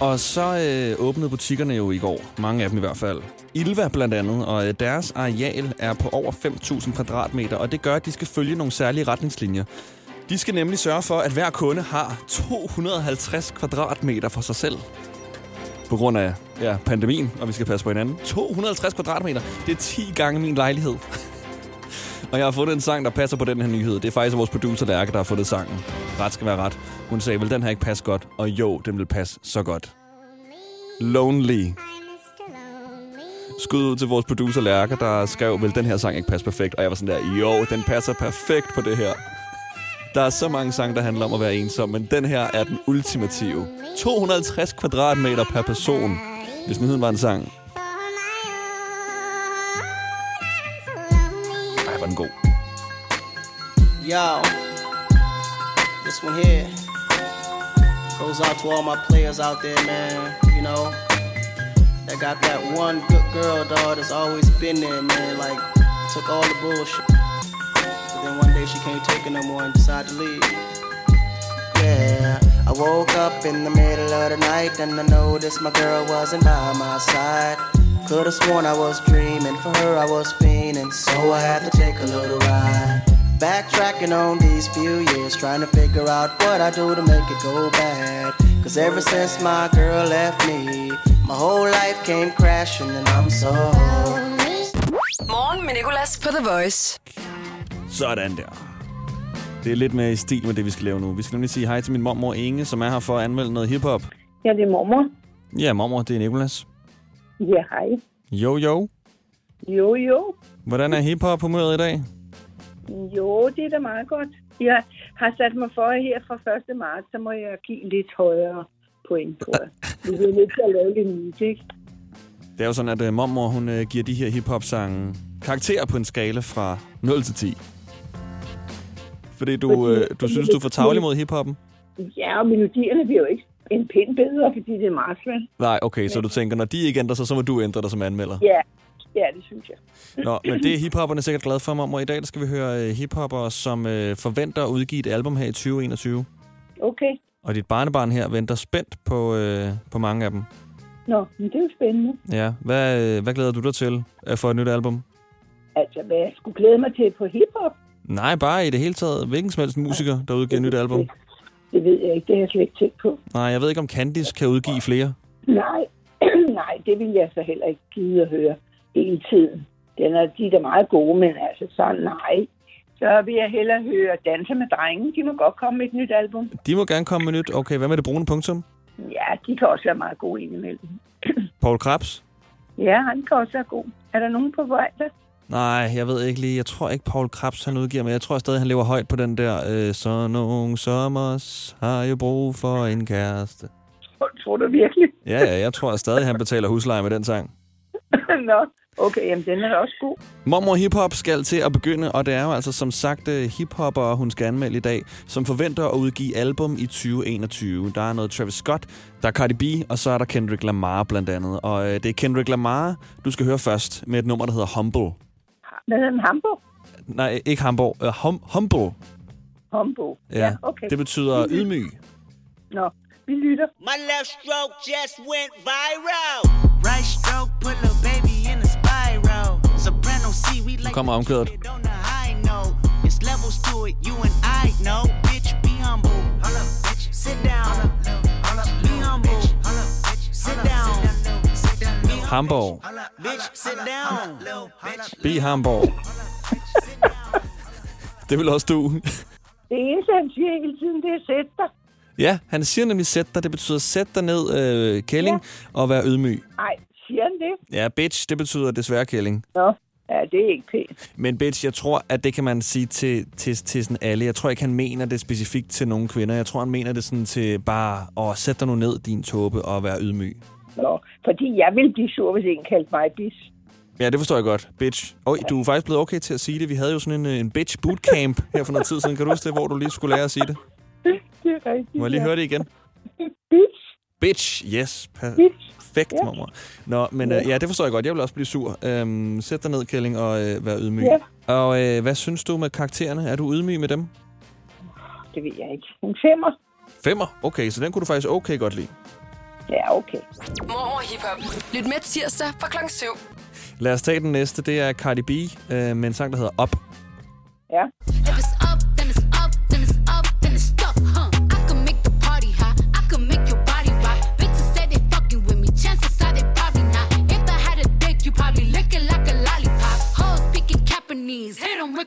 Og så øh, åbnede butikkerne jo i går. Mange af dem i hvert fald. Ilva blandt andet, og øh, deres areal er på over 5.000 kvadratmeter, og det gør, at de skal følge nogle særlige retningslinjer. De skal nemlig sørge for, at hver kunde har 250 kvadratmeter for sig selv. På grund af ja, pandemien, og vi skal passe på hinanden. 250 kvadratmeter, det er 10 gange min lejlighed. og jeg har fundet en sang, der passer på den her nyhed. Det er faktisk vores producer, Lærke, der har fundet sangen. Ret skal være ret. Hun sagde, vel, den her ikke passe godt. Og jo, den vil passe så godt. Lonely. Skud ud til vores producer Lærke, der skrev, vel den her sang ikke passe perfekt? Og jeg var sådan der, jo, den passer perfekt på det her. Der er så mange sange, der handler om at være ensom, men den her er den ultimative. 250 kvadratmeter per person, hvis nyheden var en sang. Ej, var den god. Yo, this one here goes out to all my players out there, man. You know, that got that one good girl, dog, that's always been there, man. Like, took all the bullshit. But then one day she can't take it no more and decided to leave. Yeah, I woke up in the middle of the night and I noticed my girl wasn't by my side. Could've sworn I was dreaming, for her I was fiending, so I had to take a little ride. Backtracking on these few years, trying to figure out what I do to make it go bad. Cause ever since my girl left me, my whole life came crashing and I'm so. Morgen med Nicolas på The Voice. Sådan der. Det er lidt mere i stil med det, vi skal lave nu. Vi skal nemlig sige hej til min mormor Inge, som er her for at anmelde noget hiphop. Ja, det er mormor. Ja, mormor, det er Nikolas. Ja, hej. Jo, jo. Jo, jo. Hvordan er hiphop humøret i dag? Jo, det er da meget godt. Jeg har sat mig for at her fra 1. marts, så må jeg give lidt højere point, tror jeg. Vi er nødt til at lave lidt musik. Det er jo sådan, at uh, mormor hun, uh, giver de her hiphop-sange karakterer på en skala fra 0 til 10. Fordi du, uh, du synes, du er for tavlig mod hiphoppen? Ja, og melodierne bliver jo ikke en pind bedre, fordi det er svært. Nej, okay, så du tænker, når de ikke ændrer sig, så må du ændre dig som anmelder. Ja, ja, det synes jeg. Nå, men det er hiphopperne sikkert glad for, mormor. I dag der skal vi høre hiphopper, som uh, forventer at udgive et album her i 2021. Okay. Og dit barnebarn her venter spændt på, uh, på mange af dem. Nå, men det er jo spændende. Ja, hvad, øh, hvad glæder du dig til uh, for et nyt album? Altså, hvad jeg skulle glæde mig til på hiphop, Nej, bare i det hele taget. Hvilken som helst musiker, der udgiver et nyt album. det ved jeg ikke. Det har jeg slet ikke tænkt på. Nej, jeg ved ikke, om Candice kan udgive flere. Nej, nej, det vil jeg så heller ikke gide at høre hele tiden. Den er, de er da meget gode, men altså så nej. Så vil jeg hellere høre Danse med drengen. De må godt komme med et nyt album. De må gerne komme med nyt. Okay, hvad med det brune punktum? Ja, de kan også være meget gode indimellem. Paul Krabs? Ja, han kan også være god. Er der nogen på vej der? Nej, jeg ved ikke lige. Jeg tror ikke, Paul Krabs han udgiver, men jeg tror stadig, han lever højt på den der øh, Så nogen sommers har jeg brug for en kæreste. Tror, tror du virkelig? Ja, ja, jeg tror stadig, han betaler husleje med den sang. Nå, okay, jamen den er da også god. Mormor Hiphop skal til at begynde, og det er jo altså som sagt øh, hiphopper, hun skal anmelde i dag, som forventer at udgive album i 2021. Der er noget Travis Scott, der er Cardi B, og så er der Kendrick Lamar blandt andet. Og øh, det er Kendrick Lamar, du skal høre først med et nummer, der hedder Humble. Hvad hedder den? Hamburg? Nej, ikke Hamburg. Uh, hum, humble. Hamburg. Ja, Ja, okay. det betyder ydmyg. Nå, vi lytter. My left stroke just went viral. Right stroke put a baby Nu kommer know. It's levels to it, you and I know. Bitch, be humble. Hold up, bitch. Sit down. Hold up, be humble. Hold up, bitch. Sit down. Hamburg. Bitch, sit down. Be Hamburg. Det vil også du. Det eneste, han siger hele tiden, det er sæt dig. Ja, han siger nemlig sæt dig. Det betyder sæt dig ned, øh, kælling, ja. og vær ydmyg. Nej, siger han det? Ja, bitch, det betyder desværre kælling. Nå, ja, det er ikke pænt. Men bitch, jeg tror, at det kan man sige til, til, til sådan alle. Jeg tror ikke, han mener det specifikt til nogle kvinder. Jeg tror, han mener det sådan til bare at sætte dig nu ned, din tåbe, og være ydmyg. Nå, fordi jeg vil blive sur, hvis en kaldte mig bis. Ja, det forstår jeg godt. Bitch. Oj, du er faktisk blevet okay til at sige det. Vi havde jo sådan en, en bitch bootcamp her for noget tid siden. Kan du huske det, hvor du lige skulle lære at sige det? Det er rigtigt. Må jeg lige ja. høre det igen? Bitch. Bitch, yes. Bitch. Perfekt, Ja. mormor. Nå, men øh, ja, det forstår jeg godt. Jeg vil også blive sur. Øhm, sæt dig ned, Kælling, og øh, vær ydmyg. Ja. Og øh, hvad synes du med karaktererne? Er du ydmyg med dem? Det ved jeg ikke. En femmer? Femmer? Okay, så den kunne du faktisk okay godt lide. Ja, okay. Mormor Hiphop. Lyt med tirsdag fra klokken 7. Lad os tage den næste. Det er Cardi B øh, med en sang, der hedder Up. Ja.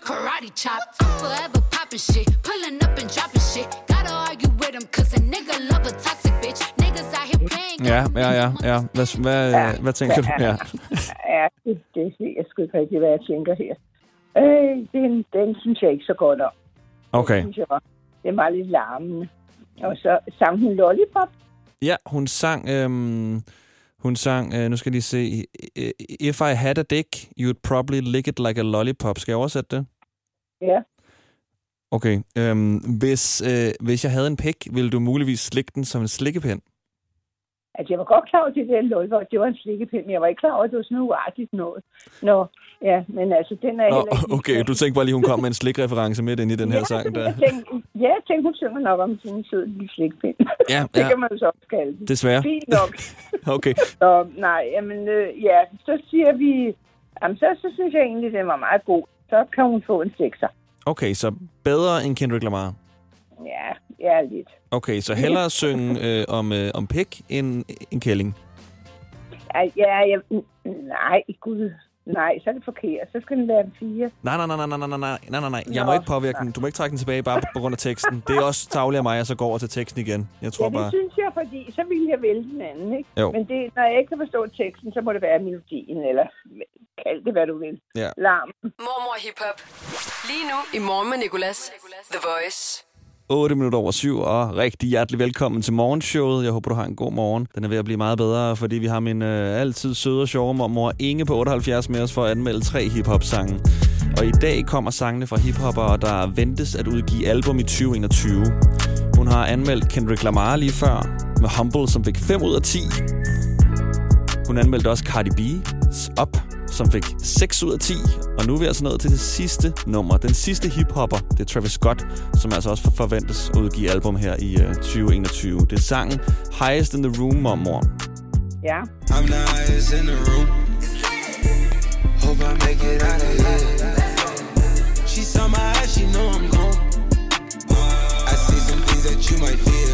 Karate chops. I'm forever popping shit, pulling up and dropping shit. Gotta argue with 'em, cause a nigga love a toxic bitch. Niggas out here playing Ja, ja, ja. ja. Hvad, hvad, ja. hvad tænker du? Ja. Ja, det, det ved jeg sgu ikke rigtig, hvad jeg tænker her. Øh, den, den synes jeg ikke så godt om. Okay. Synes jeg var, det var lidt larmende. Og så sang hun Lollipop. Ja, hun sang... Øhm, hun sang, øh, nu skal jeg lige se, If I had a dick, you'd probably lick it like a lollipop. Skal jeg oversætte det? Ja. Okay. Øhm, hvis, øh, hvis jeg havde en pik, ville du muligvis slikke den som en slikkepind? Altså, jeg var godt klar over, at det der Lollipop, det var en slikkepind, men jeg var ikke klar over, at det var sådan noget uartigt noget. Nå, ja, men altså, den er Nå, heller ikke... okay, du tænkte bare lige, hun kom med en slikreference midt ind i den her ja, sang. Der. Jeg tænkte, ja, jeg tænkte, hun synger nok om sådan en sød lille slikpind. Ja, det ja. kan man jo så også kalde det. Desværre. Fint nok. Okay. Så, nej, jamen, øh, ja, så siger vi... Jamen, så, så synes jeg egentlig, den var meget god. Så kan hun få en sekser. Okay, så bedre end Kendrick Lamar. Ja, ja, lidt. Okay, så hellere synge øh, om, øh, om pik end en kælling. Ja, ja, jeg, nej, gud. Nej, så er det forkert. Så skal den være en fire. Nej, nej, nej, nej, nej, nej, nej, nej, nej, nej. Jeg må ikke påvirke den. Du må ikke trække den tilbage bare på grund af teksten. Det er også tavligt af mig, at så går over til teksten igen. Jeg tror ja, det bare... synes jeg, fordi så ville jeg vælge den anden, ikke? Jo. Men det, når jeg ikke kan forstå teksten, så må det være melodien, eller kald det, hvad du vil. Ja. Larm. Mormor Hip Hop. Lige nu i morgen med Nicolas. The Voice. 8 minutter over syv, og rigtig hjertelig velkommen til morgenshowet. Jeg håber, du har en god morgen. Den er ved at blive meget bedre, fordi vi har min øh, altid søde og sjove mormor Inge på 78 med os for at anmelde tre hiphop-sange. Og i dag kommer sangene fra hiphopper, der ventes at udgive album i 2021. Hun har anmeldt Kendrick Lamar lige før, med Humble, som fik 5 ud af 10. Hun anmeldte også Cardi B's Up, som fik 6 ud af 10. Og nu er vi altså nået til det sidste nummer. Den sidste hiphopper, det er Travis Scott, som altså også forventes at udgive album her i uh, 2021. Det er sangen Highest in the Room, mormor. Ja. I'm the highest in the room. Hope I make it out of here. She saw my eyes, she know I'm gone. I see some things that you might fear.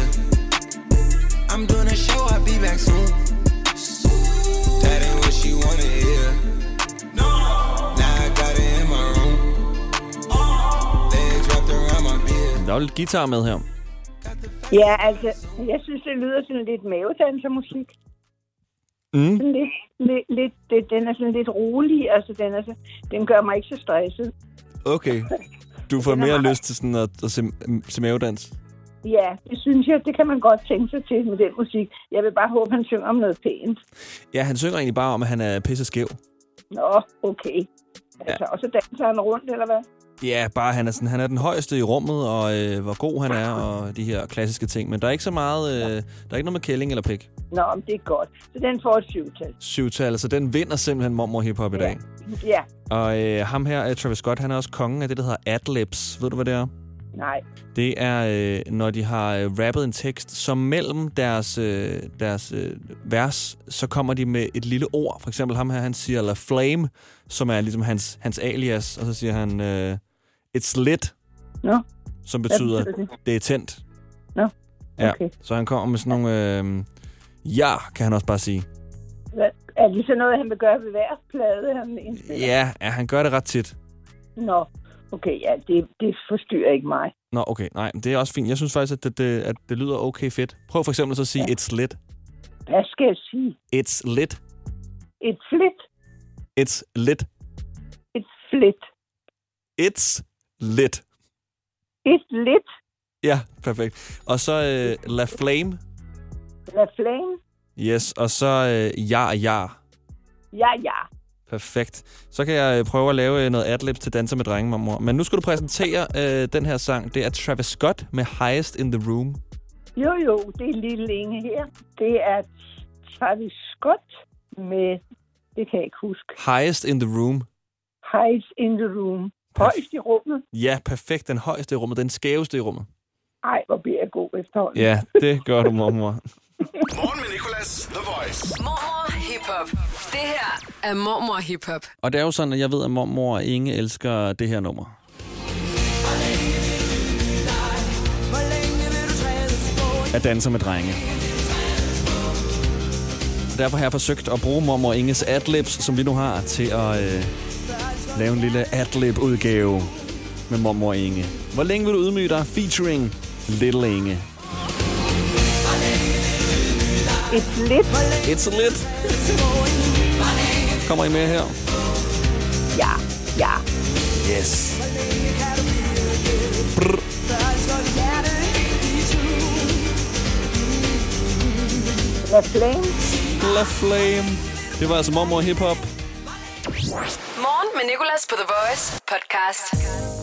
I'm doing a show, I'll be back soon. Der er jo lidt guitar med her. Ja, altså, jeg synes, det lyder sådan lidt mavedansermusik. Mm. Sådan lidt, lidt, lidt, det, den er sådan lidt rolig, altså den, er så, den gør mig ikke så stresset. Okay. Du får er mere meget- lyst til sådan at, at se, se mavedans. Ja, det synes jeg, det kan man godt tænke sig til med den musik. Jeg vil bare håbe, han synger om noget pænt. Ja, han synger egentlig bare om, at han er pisse skæv. Nå, okay. Altså, og så danser han rundt, eller hvad? Ja, bare han er, sådan, han er den højeste i rummet, og øh, hvor god han er, og de her klassiske ting. Men der er ikke så meget, øh, der er ikke noget med kælling eller pik. Nå, men det er godt. Så den får et syvtal. Syvtal, så den vinder simpelthen mormor hiphop i dag. Ja, Og øh, ham her, øh, Travis Scott, han er også kongen af det, der hedder adlibs. Ved du, hvad det er? nej. Det er, øh, når de har øh, rappet en tekst, så mellem deres, øh, deres øh, vers, så kommer de med et lille ord. For eksempel ham her, han siger La Flame, som er ligesom hans, hans alias. Og så siger han, øh, It's lit, Nå. som betyder, betyder det? det er tændt. Nå, Ja, okay. så han kommer med sådan nogle... Øh, ja, kan han også bare sige. Hvad, er det så noget, han vil gøre ved hver plade, han indspiller? Ja, ja, han gør det ret tit. Nå, okay, ja, det, det forstyrrer ikke mig. Nå, okay. Nej, men det er også fint. Jeg synes faktisk, at det, det, at det lyder okay fedt. Prøv for eksempel så at sige, ja. it's lit. Hvad skal jeg sige? It's lit. Et flit? It's lit. Et flit? It's lit. Et lit? Ja, perfekt. Og så øh, La Flame. La flame? Yes, og så øh, ja ja. Ja, ja. Perfekt. Så kan jeg øh, prøve at lave øh, noget adlibs til Danser med drenge, mormor. Men nu skal du præsentere øh, den her sang. Det er Travis Scott med Highest in the Room. Jo, jo, det er lille Inge her. Det er Travis Scott med, det kan jeg ikke huske, Highest in the Room. Highest in the Room. Højst i rummet. Ja, perfekt. Den højeste i rummet. Den skæveste i rummet. Ej, hvor bliver jeg god efterhånden. Ja, det gør du, mormor. Morgen med Nicolas, The Voice. Mormor Hip Hop. Det her er Mormor Hip Hop. Og det er jo sådan, at jeg ved, at mormor og Inge elsker det her nummer. At danse med drenge. Derfor har jeg forsøgt at bruge mormor Inges adlibs, som vi nu har, til at øh, lave en lille adlib-udgave med mormor Inge. Hvor længe vil du ydmyge dig? Featuring Little Inge. It's lit. It's lit. Kommer I med her? Ja, ja. Yes. La Flame. La Flame. Det var altså mormor hiphop. Morgen med Nicolas på The Voice podcast.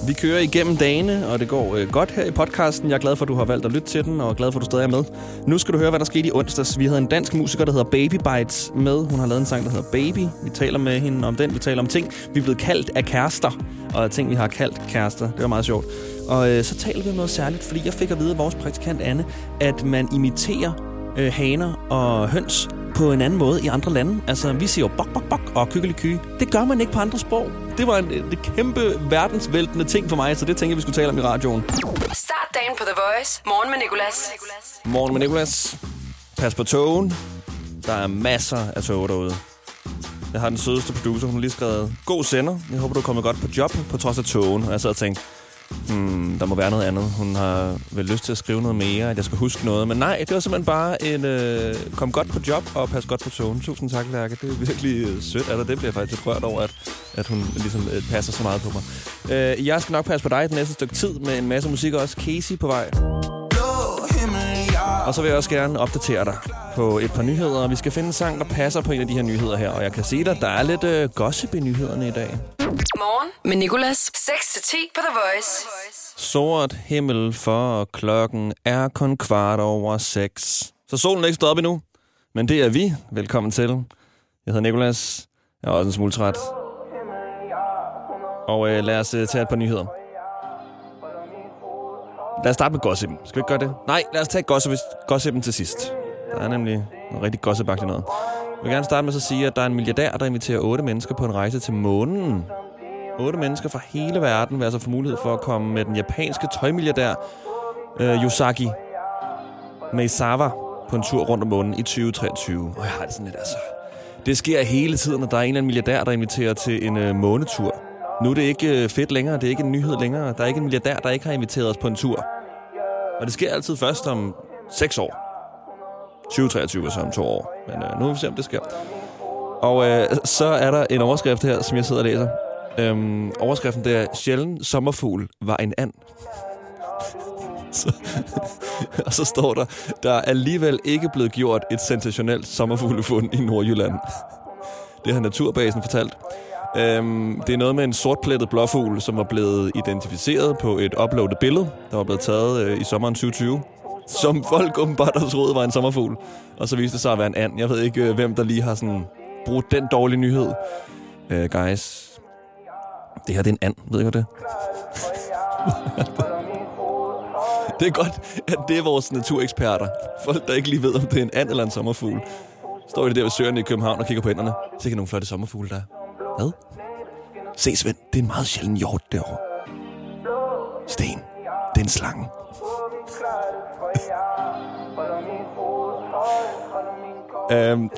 Vi kører igennem dagene, og det går øh, godt her i podcasten. Jeg er glad for, at du har valgt at lytte til den, og er glad for, at du stadig er med. Nu skal du høre, hvad der skete i onsdags. Vi havde en dansk musiker, der hedder Baby Bites med. Hun har lavet en sang, der hedder Baby. Vi taler med hende om den. Vi taler om ting, vi er blevet kaldt af kærester, og ting, vi har kaldt kærester. Det var meget sjovt. Og øh, så taler vi om noget særligt, fordi jeg fik at vide af vores praktikant Anne, at man imiterer øh, haner og høns på en anden måde i andre lande. Altså, vi siger jo bok, bok, bok og kykkeliky. Det gør man ikke på andre sprog. Det var en, en kæmpe verdensvæltende ting for mig, så det tænker jeg, vi skulle tale om i radioen. Start dagen på The Voice. Morgen med Nicolas. Morgen med Nicolas. Pas på togen. Der er masser af tog derude. Jeg har den sødeste producer, hun har lige skrevet, god sender. Jeg håber, du er kommet godt på job på trods af togen. Og jeg sad og tænkte, hmm, der må være noget andet. Hun har vel lyst til at skrive noget mere, at jeg skal huske noget. Men nej, det var simpelthen bare en øh, kom godt på job og pas godt på togen. Tusind tak, Lærke. Det er virkelig øh, sødt af dig. Det bliver jeg faktisk lidt rørt over, at, at hun ligesom øh, passer så meget på mig. Øh, jeg skal nok passe på dig den næste stykke tid med en masse musik også. Casey på vej. Og så vil jeg også gerne opdatere dig på et par nyheder. Vi skal finde en sang, der passer på en af de her nyheder her. Og jeg kan se dig, der er lidt øh, gossip i nyhederne i dag. Morgen med Nicolas. 6-10 på The Voice. Sort himmel for klokken er kun kvart over seks. Så solen er ikke stået op endnu, men det er vi. Velkommen til. Jeg hedder Nikolas. Jeg er også en smule træt. Og øh, lad os øh, tage et par nyheder. Lad os starte med gossipen. Skal vi ikke gøre det? Nej, lad os tage gossip, gossipen til sidst. Der er nemlig noget rigtig gossipagtigt noget. Jeg vil gerne starte med at sige, at der er en milliardær, der inviterer otte mennesker på en rejse til månen. Otte mennesker fra hele verden vil altså få mulighed for at komme med den japanske tøjmilliardær øh, Yosaki Meisawa på en tur rundt om månen i 2023. Og jeg har det sådan lidt altså... Det sker hele tiden, at der er en eller anden milliardær, der inviterer til en øh, månetur. Nu er det ikke øh, fedt længere, det er ikke en nyhed længere. Der er ikke en milliardær, der ikke har inviteret os på en tur. Og det sker altid først om 6 år. 2023 er så om to år. Men øh, nu må vi se, om det sker. Og øh, så er der en overskrift her, som jeg sidder og læser. Øhm, overskriften det er, sjældent sommerfugl var en and. så, og så står der, der er alligevel ikke blevet gjort et sensationelt sommerfuglefund i Nordjylland. Det har Naturbasen fortalt. Øhm, det er noget med en sortplettet blåfugl, som var blevet identificeret på et uploadet billede, der var blevet taget øh, i sommeren 2020. Som folk åbenbart har troet var en sommerfugl. Og så viste det sig at være en and. Jeg ved ikke, øh, hvem der lige har sådan brugt den dårlige nyhed. Uh, guys, det her det er en and. Ved I hvad det? Det er godt, at det er vores natureksperter. Folk, der ikke lige ved, om det er en and eller en sommerfugl. Står det der ved søerne i København og kigger på hænderne. Så kan nogle flotte sommerfugle der. Hvad? Se, Svend, det er en meget sjælden hjort derovre. Sten, det er en slange øhm.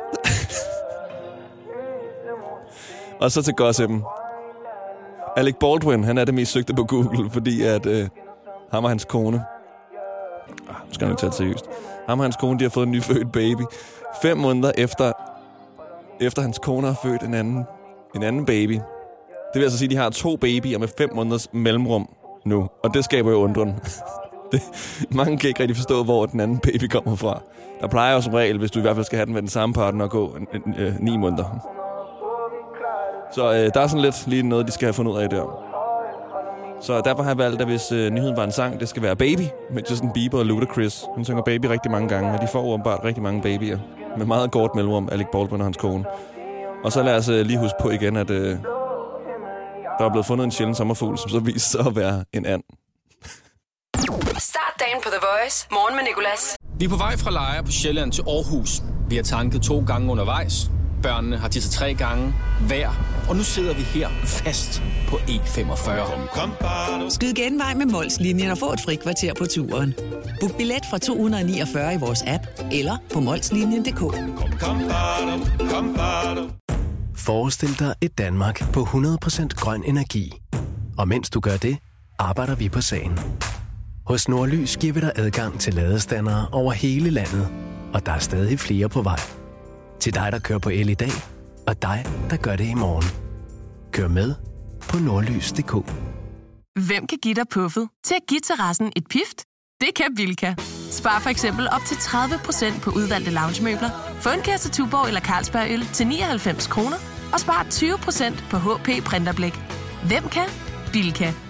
og så til gossipen. Alec Baldwin, han er det mest søgte på Google, fordi at øh, ham og hans kone... Ah, nu skal jeg nok tage det seriøst. Ham og hans kone, de har fået en nyfødt baby. Fem måneder efter, efter hans kone har født en anden, en anden baby. Det vil altså sige, at de har to babyer med fem måneders mellemrum nu. Og det skaber jo undren. det, mange kan ikke rigtig forstå, hvor den anden baby kommer fra. Der plejer jo som regel, hvis du i hvert fald skal have den med den samme partner, at gå en, øh, ni måneder. Så øh, der er sådan lidt lige noget, de skal have fundet ud af der. Så derfor har jeg valgt, at hvis øh, nyheden var en sang, det skal være Baby med Justin Bieber og Ludacris. Hun synger Baby rigtig mange gange, og de får åbenbart rigtig mange babyer. Med meget kort mellemrum, Alec Baldwin og hans kone. Og så lad os øh, lige huske på igen, at øh, der er blevet fundet en sjælden sommerfugl, som så viser sig at være en and. Dagen på The Voice. Morgen med Nicolas. Vi er på vej fra Lejre på Sjælland til Aarhus. Vi har tanket to gange undervejs. Børnene har tisset tre gange hver. Og nu sidder vi her fast på E45. Skyd genvej med Molslinjen og få et fri kvarter på turen. Book billet fra 249 i vores app eller på molslinjen.dk. Forestil dig et Danmark på 100% grøn energi. Og mens du gør det, arbejder vi på sagen. Hos Nordlys giver vi dig adgang til ladestandere over hele landet, og der er stadig flere på vej. Til dig, der kører på el i dag, og dig, der gør det i morgen. Kør med på nordlys.dk. Hvem kan give dig puffet til at give terrassen et pift? Det kan Vilka. Spar for eksempel op til 30% på udvalgte loungemøbler. Få en kasse Tuborg eller Carlsberg øl til 99 kroner. Og spar 20% på HP Printerblæk. Hvem kan? Bilka.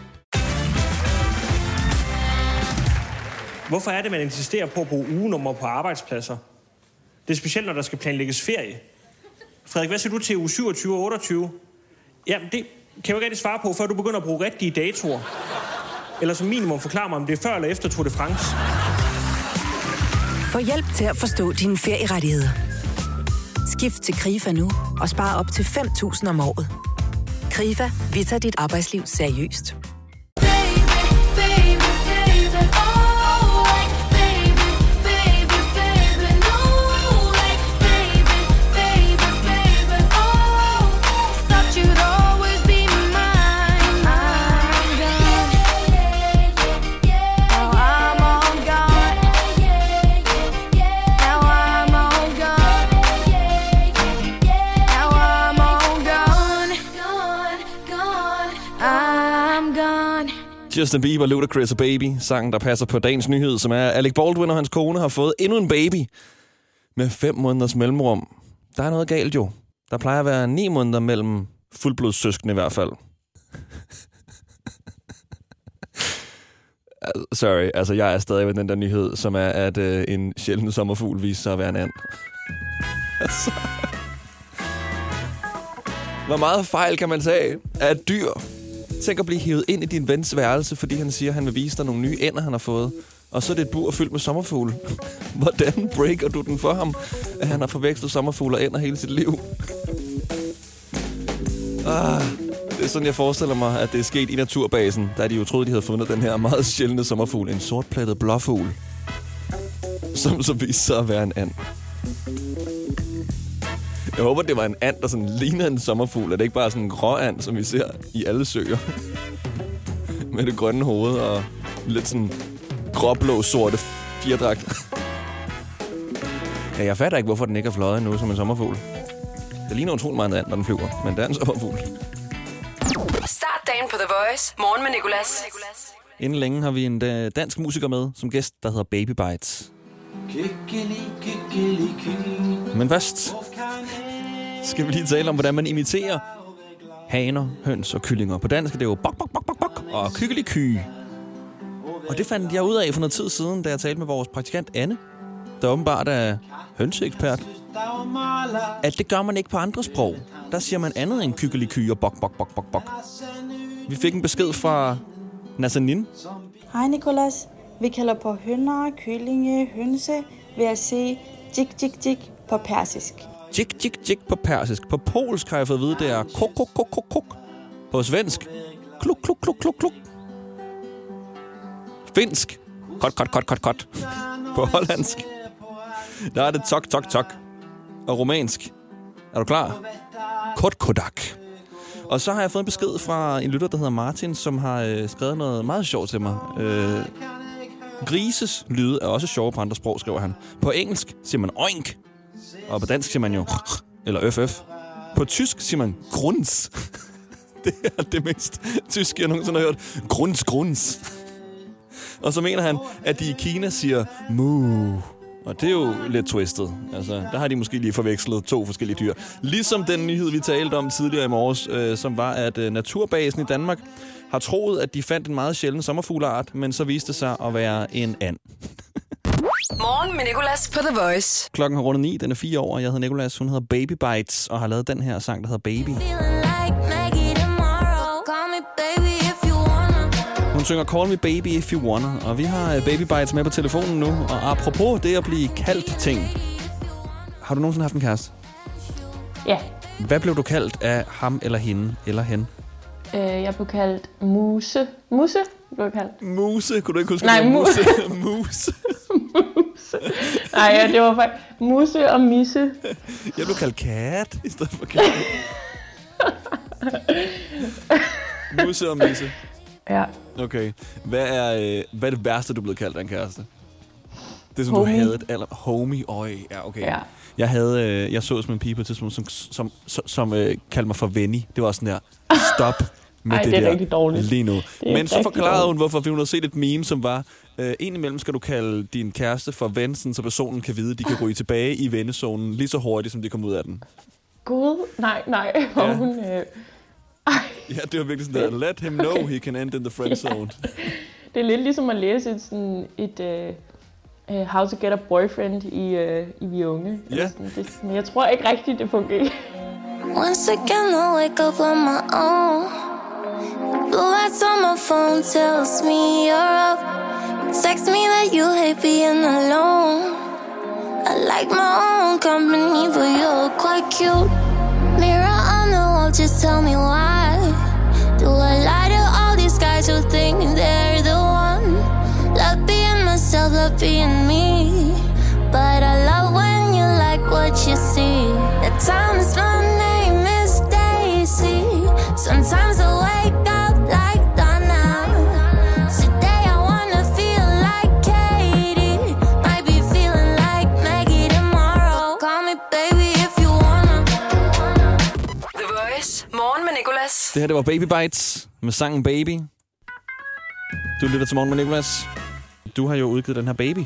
Hvorfor er det, man insisterer på at bruge ugenummer på arbejdspladser? Det er specielt, når der skal planlægges ferie. Frederik, hvad siger du til uge 27 og 28? Jamen, det kan jeg jo ikke rigtig svare på, før du begynder at bruge rigtige datoer. Eller som minimum forklare mig, om det er før eller efter Tour de France. Få hjælp til at forstå dine ferierettigheder. Skift til KRIFA nu og spar op til 5.000 om året. KRIFA, vi tager dit arbejdsliv seriøst. Justin Bieber, Ludacris og Baby, sangen, der passer på dagens nyhed, som er Alec Baldwin og hans kone har fået endnu en baby med fem måneders mellemrum. Der er noget galt jo. Der plejer at være ni måneder mellem fuldblodssøskende i hvert fald. Sorry, altså jeg er stadig ved den der nyhed, som er, at øh, en sjælden sommerfugl viser sig at være en and. altså. Hvor meget fejl kan man tage af dyr? Tænk at blive hævet ind i din vens værelse, fordi han siger, at han vil vise dig nogle nye ender, han har fået. Og så er det et bur fyldt med sommerfugle. Hvordan breaker du den for ham, at han har forvekslet sommerfugle og ender hele sit liv? Ah, det er sådan, jeg forestiller mig, at det er sket i naturbasen, da de jo troede, de havde fundet den her meget sjældne sommerfugl. En sortplattet blåfugl, som så viste sig at være en and. Jeg håber, det var en and, der sådan ligner en sommerfugl. Er det ikke bare sådan en grå and, som vi ser i alle søer? Med det grønne hoved og lidt sådan gråblå sorte fjerdragt. ja, jeg fatter ikke, hvorfor den ikke er fløjet nu som en sommerfugl. Det ligner utrolig meget en and, når den flyver, men det er en sommerfugl. Start dagen på The Voice. Morgen med Nicolas. Inden længe har vi en øh, dansk musiker med som gæst, der hedder Baby Bites. Men først skal vi lige tale om, hvordan man imiterer haner, høns og kyllinger. På dansk er det jo bok, bok, bok, bok, bok og kykkeliky. Og det fandt jeg ud af for noget tid siden, da jeg talte med vores praktikant Anne, der åbenbart er hønseekspert. At det gør man ikke på andre sprog. Der siger man andet end kykkeliky og bok, bok, bok, bok, bok. Vi fik en besked fra Nazanin, Hej Nikolas. Vi kalder på hønder, kyllinge, hønse ved at sige jik jik jik på persisk. Jik, jik, jik på persisk. På polsk har jeg fået at vide, det er kok, kok, kok, kok, kok. På svensk, kluk, kluk, kluk, kluk, kluk. Finsk, kot, kot, kot, kot, kot. På hollandsk, der er det tok, tok, tok. Og romansk, er du klar? Kot, kodak. Og så har jeg fået en besked fra en lytter, der hedder Martin, som har øh, skrevet noget meget sjovt til mig. Øh, grises lyde er også sjove på andre sprog, skriver han. På engelsk siger man oink, og på dansk siger man jo eller ff. På tysk siger man Grunds. det er det mest tyske, jeg nogensinde har hørt. Grunds, Grunds. Og så mener han, at de i Kina siger mu. Og det er jo lidt twistet. Altså, der har de måske lige forvekslet to forskellige dyr. Ligesom den nyhed, vi talte om tidligere i morges, øh, som var, at øh, Naturbasen i Danmark har troet, at de fandt en meget sjælden sommerfugleart, men så viste det sig at være en and. Morgen med Nicolas på The Voice. Klokken har rundet ni, den er fire år, og jeg hedder Nicolas, hun hedder Baby Bites, og har lavet den her sang, der hedder Baby. Hun synger Call Me Baby If You Wanna, og vi har øh, Baby Bites med på telefonen nu. Og apropos det at blive kaldt ting. Har du nogensinde haft en kæreste? Ja, Hvad blev du kaldt af ham eller hende eller hen? øh, jeg blev kaldt Muse. Muse blev jeg kaldt. Muse? Kunne du ikke huske, Nej, det var Muse. Muse. Nej, ja, det var faktisk Muse og Misse. Jeg blev kaldt kat i stedet for kat. Muse og Misse. Ja. Okay. Hvad er, øh, hvad er det værste, du er blevet kaldt af en kæreste? Det, som Homie. du havde et aller... Homie, øj, ja, okay. Ja. Jeg havde, øh, jeg så som en pige på et tidspunkt, som, som, som, som øh, kaldte mig for Venny. Det var sådan der, stop med Ej, det, det er der rigtig dårligt. lige nu. Men så forklarede dårligt. hun, hvorfor, fordi hun havde set et meme, som var, øh, indimellem skal du kalde din kæreste for ven, så personen kan vide, at de kan ryge tilbage i vennezonen lige så hurtigt, som de kom ud af den. Gud, nej, nej. Hvor Ja. hun, øh, Ja, det var virkelig sådan der, let him know he can end in the friend zone. det er lidt ligesom at læse et, sådan et øh, How to get a boyfriend i, øh, i Vi Unge. Ja. Sådan, det, men jeg tror ikke rigtigt, det fungerer. Once again, I wake up on my own. Blue lights on my phone tells me you're up. Text me that you hate being alone. I like my own company, but you're quite cute. Mirror on the wall, just tell me why. Do I lie to Det her, det var Baby Bites med sangen Baby. Du lytter til Morgen med Nicolas. Du har jo udgivet den her Baby.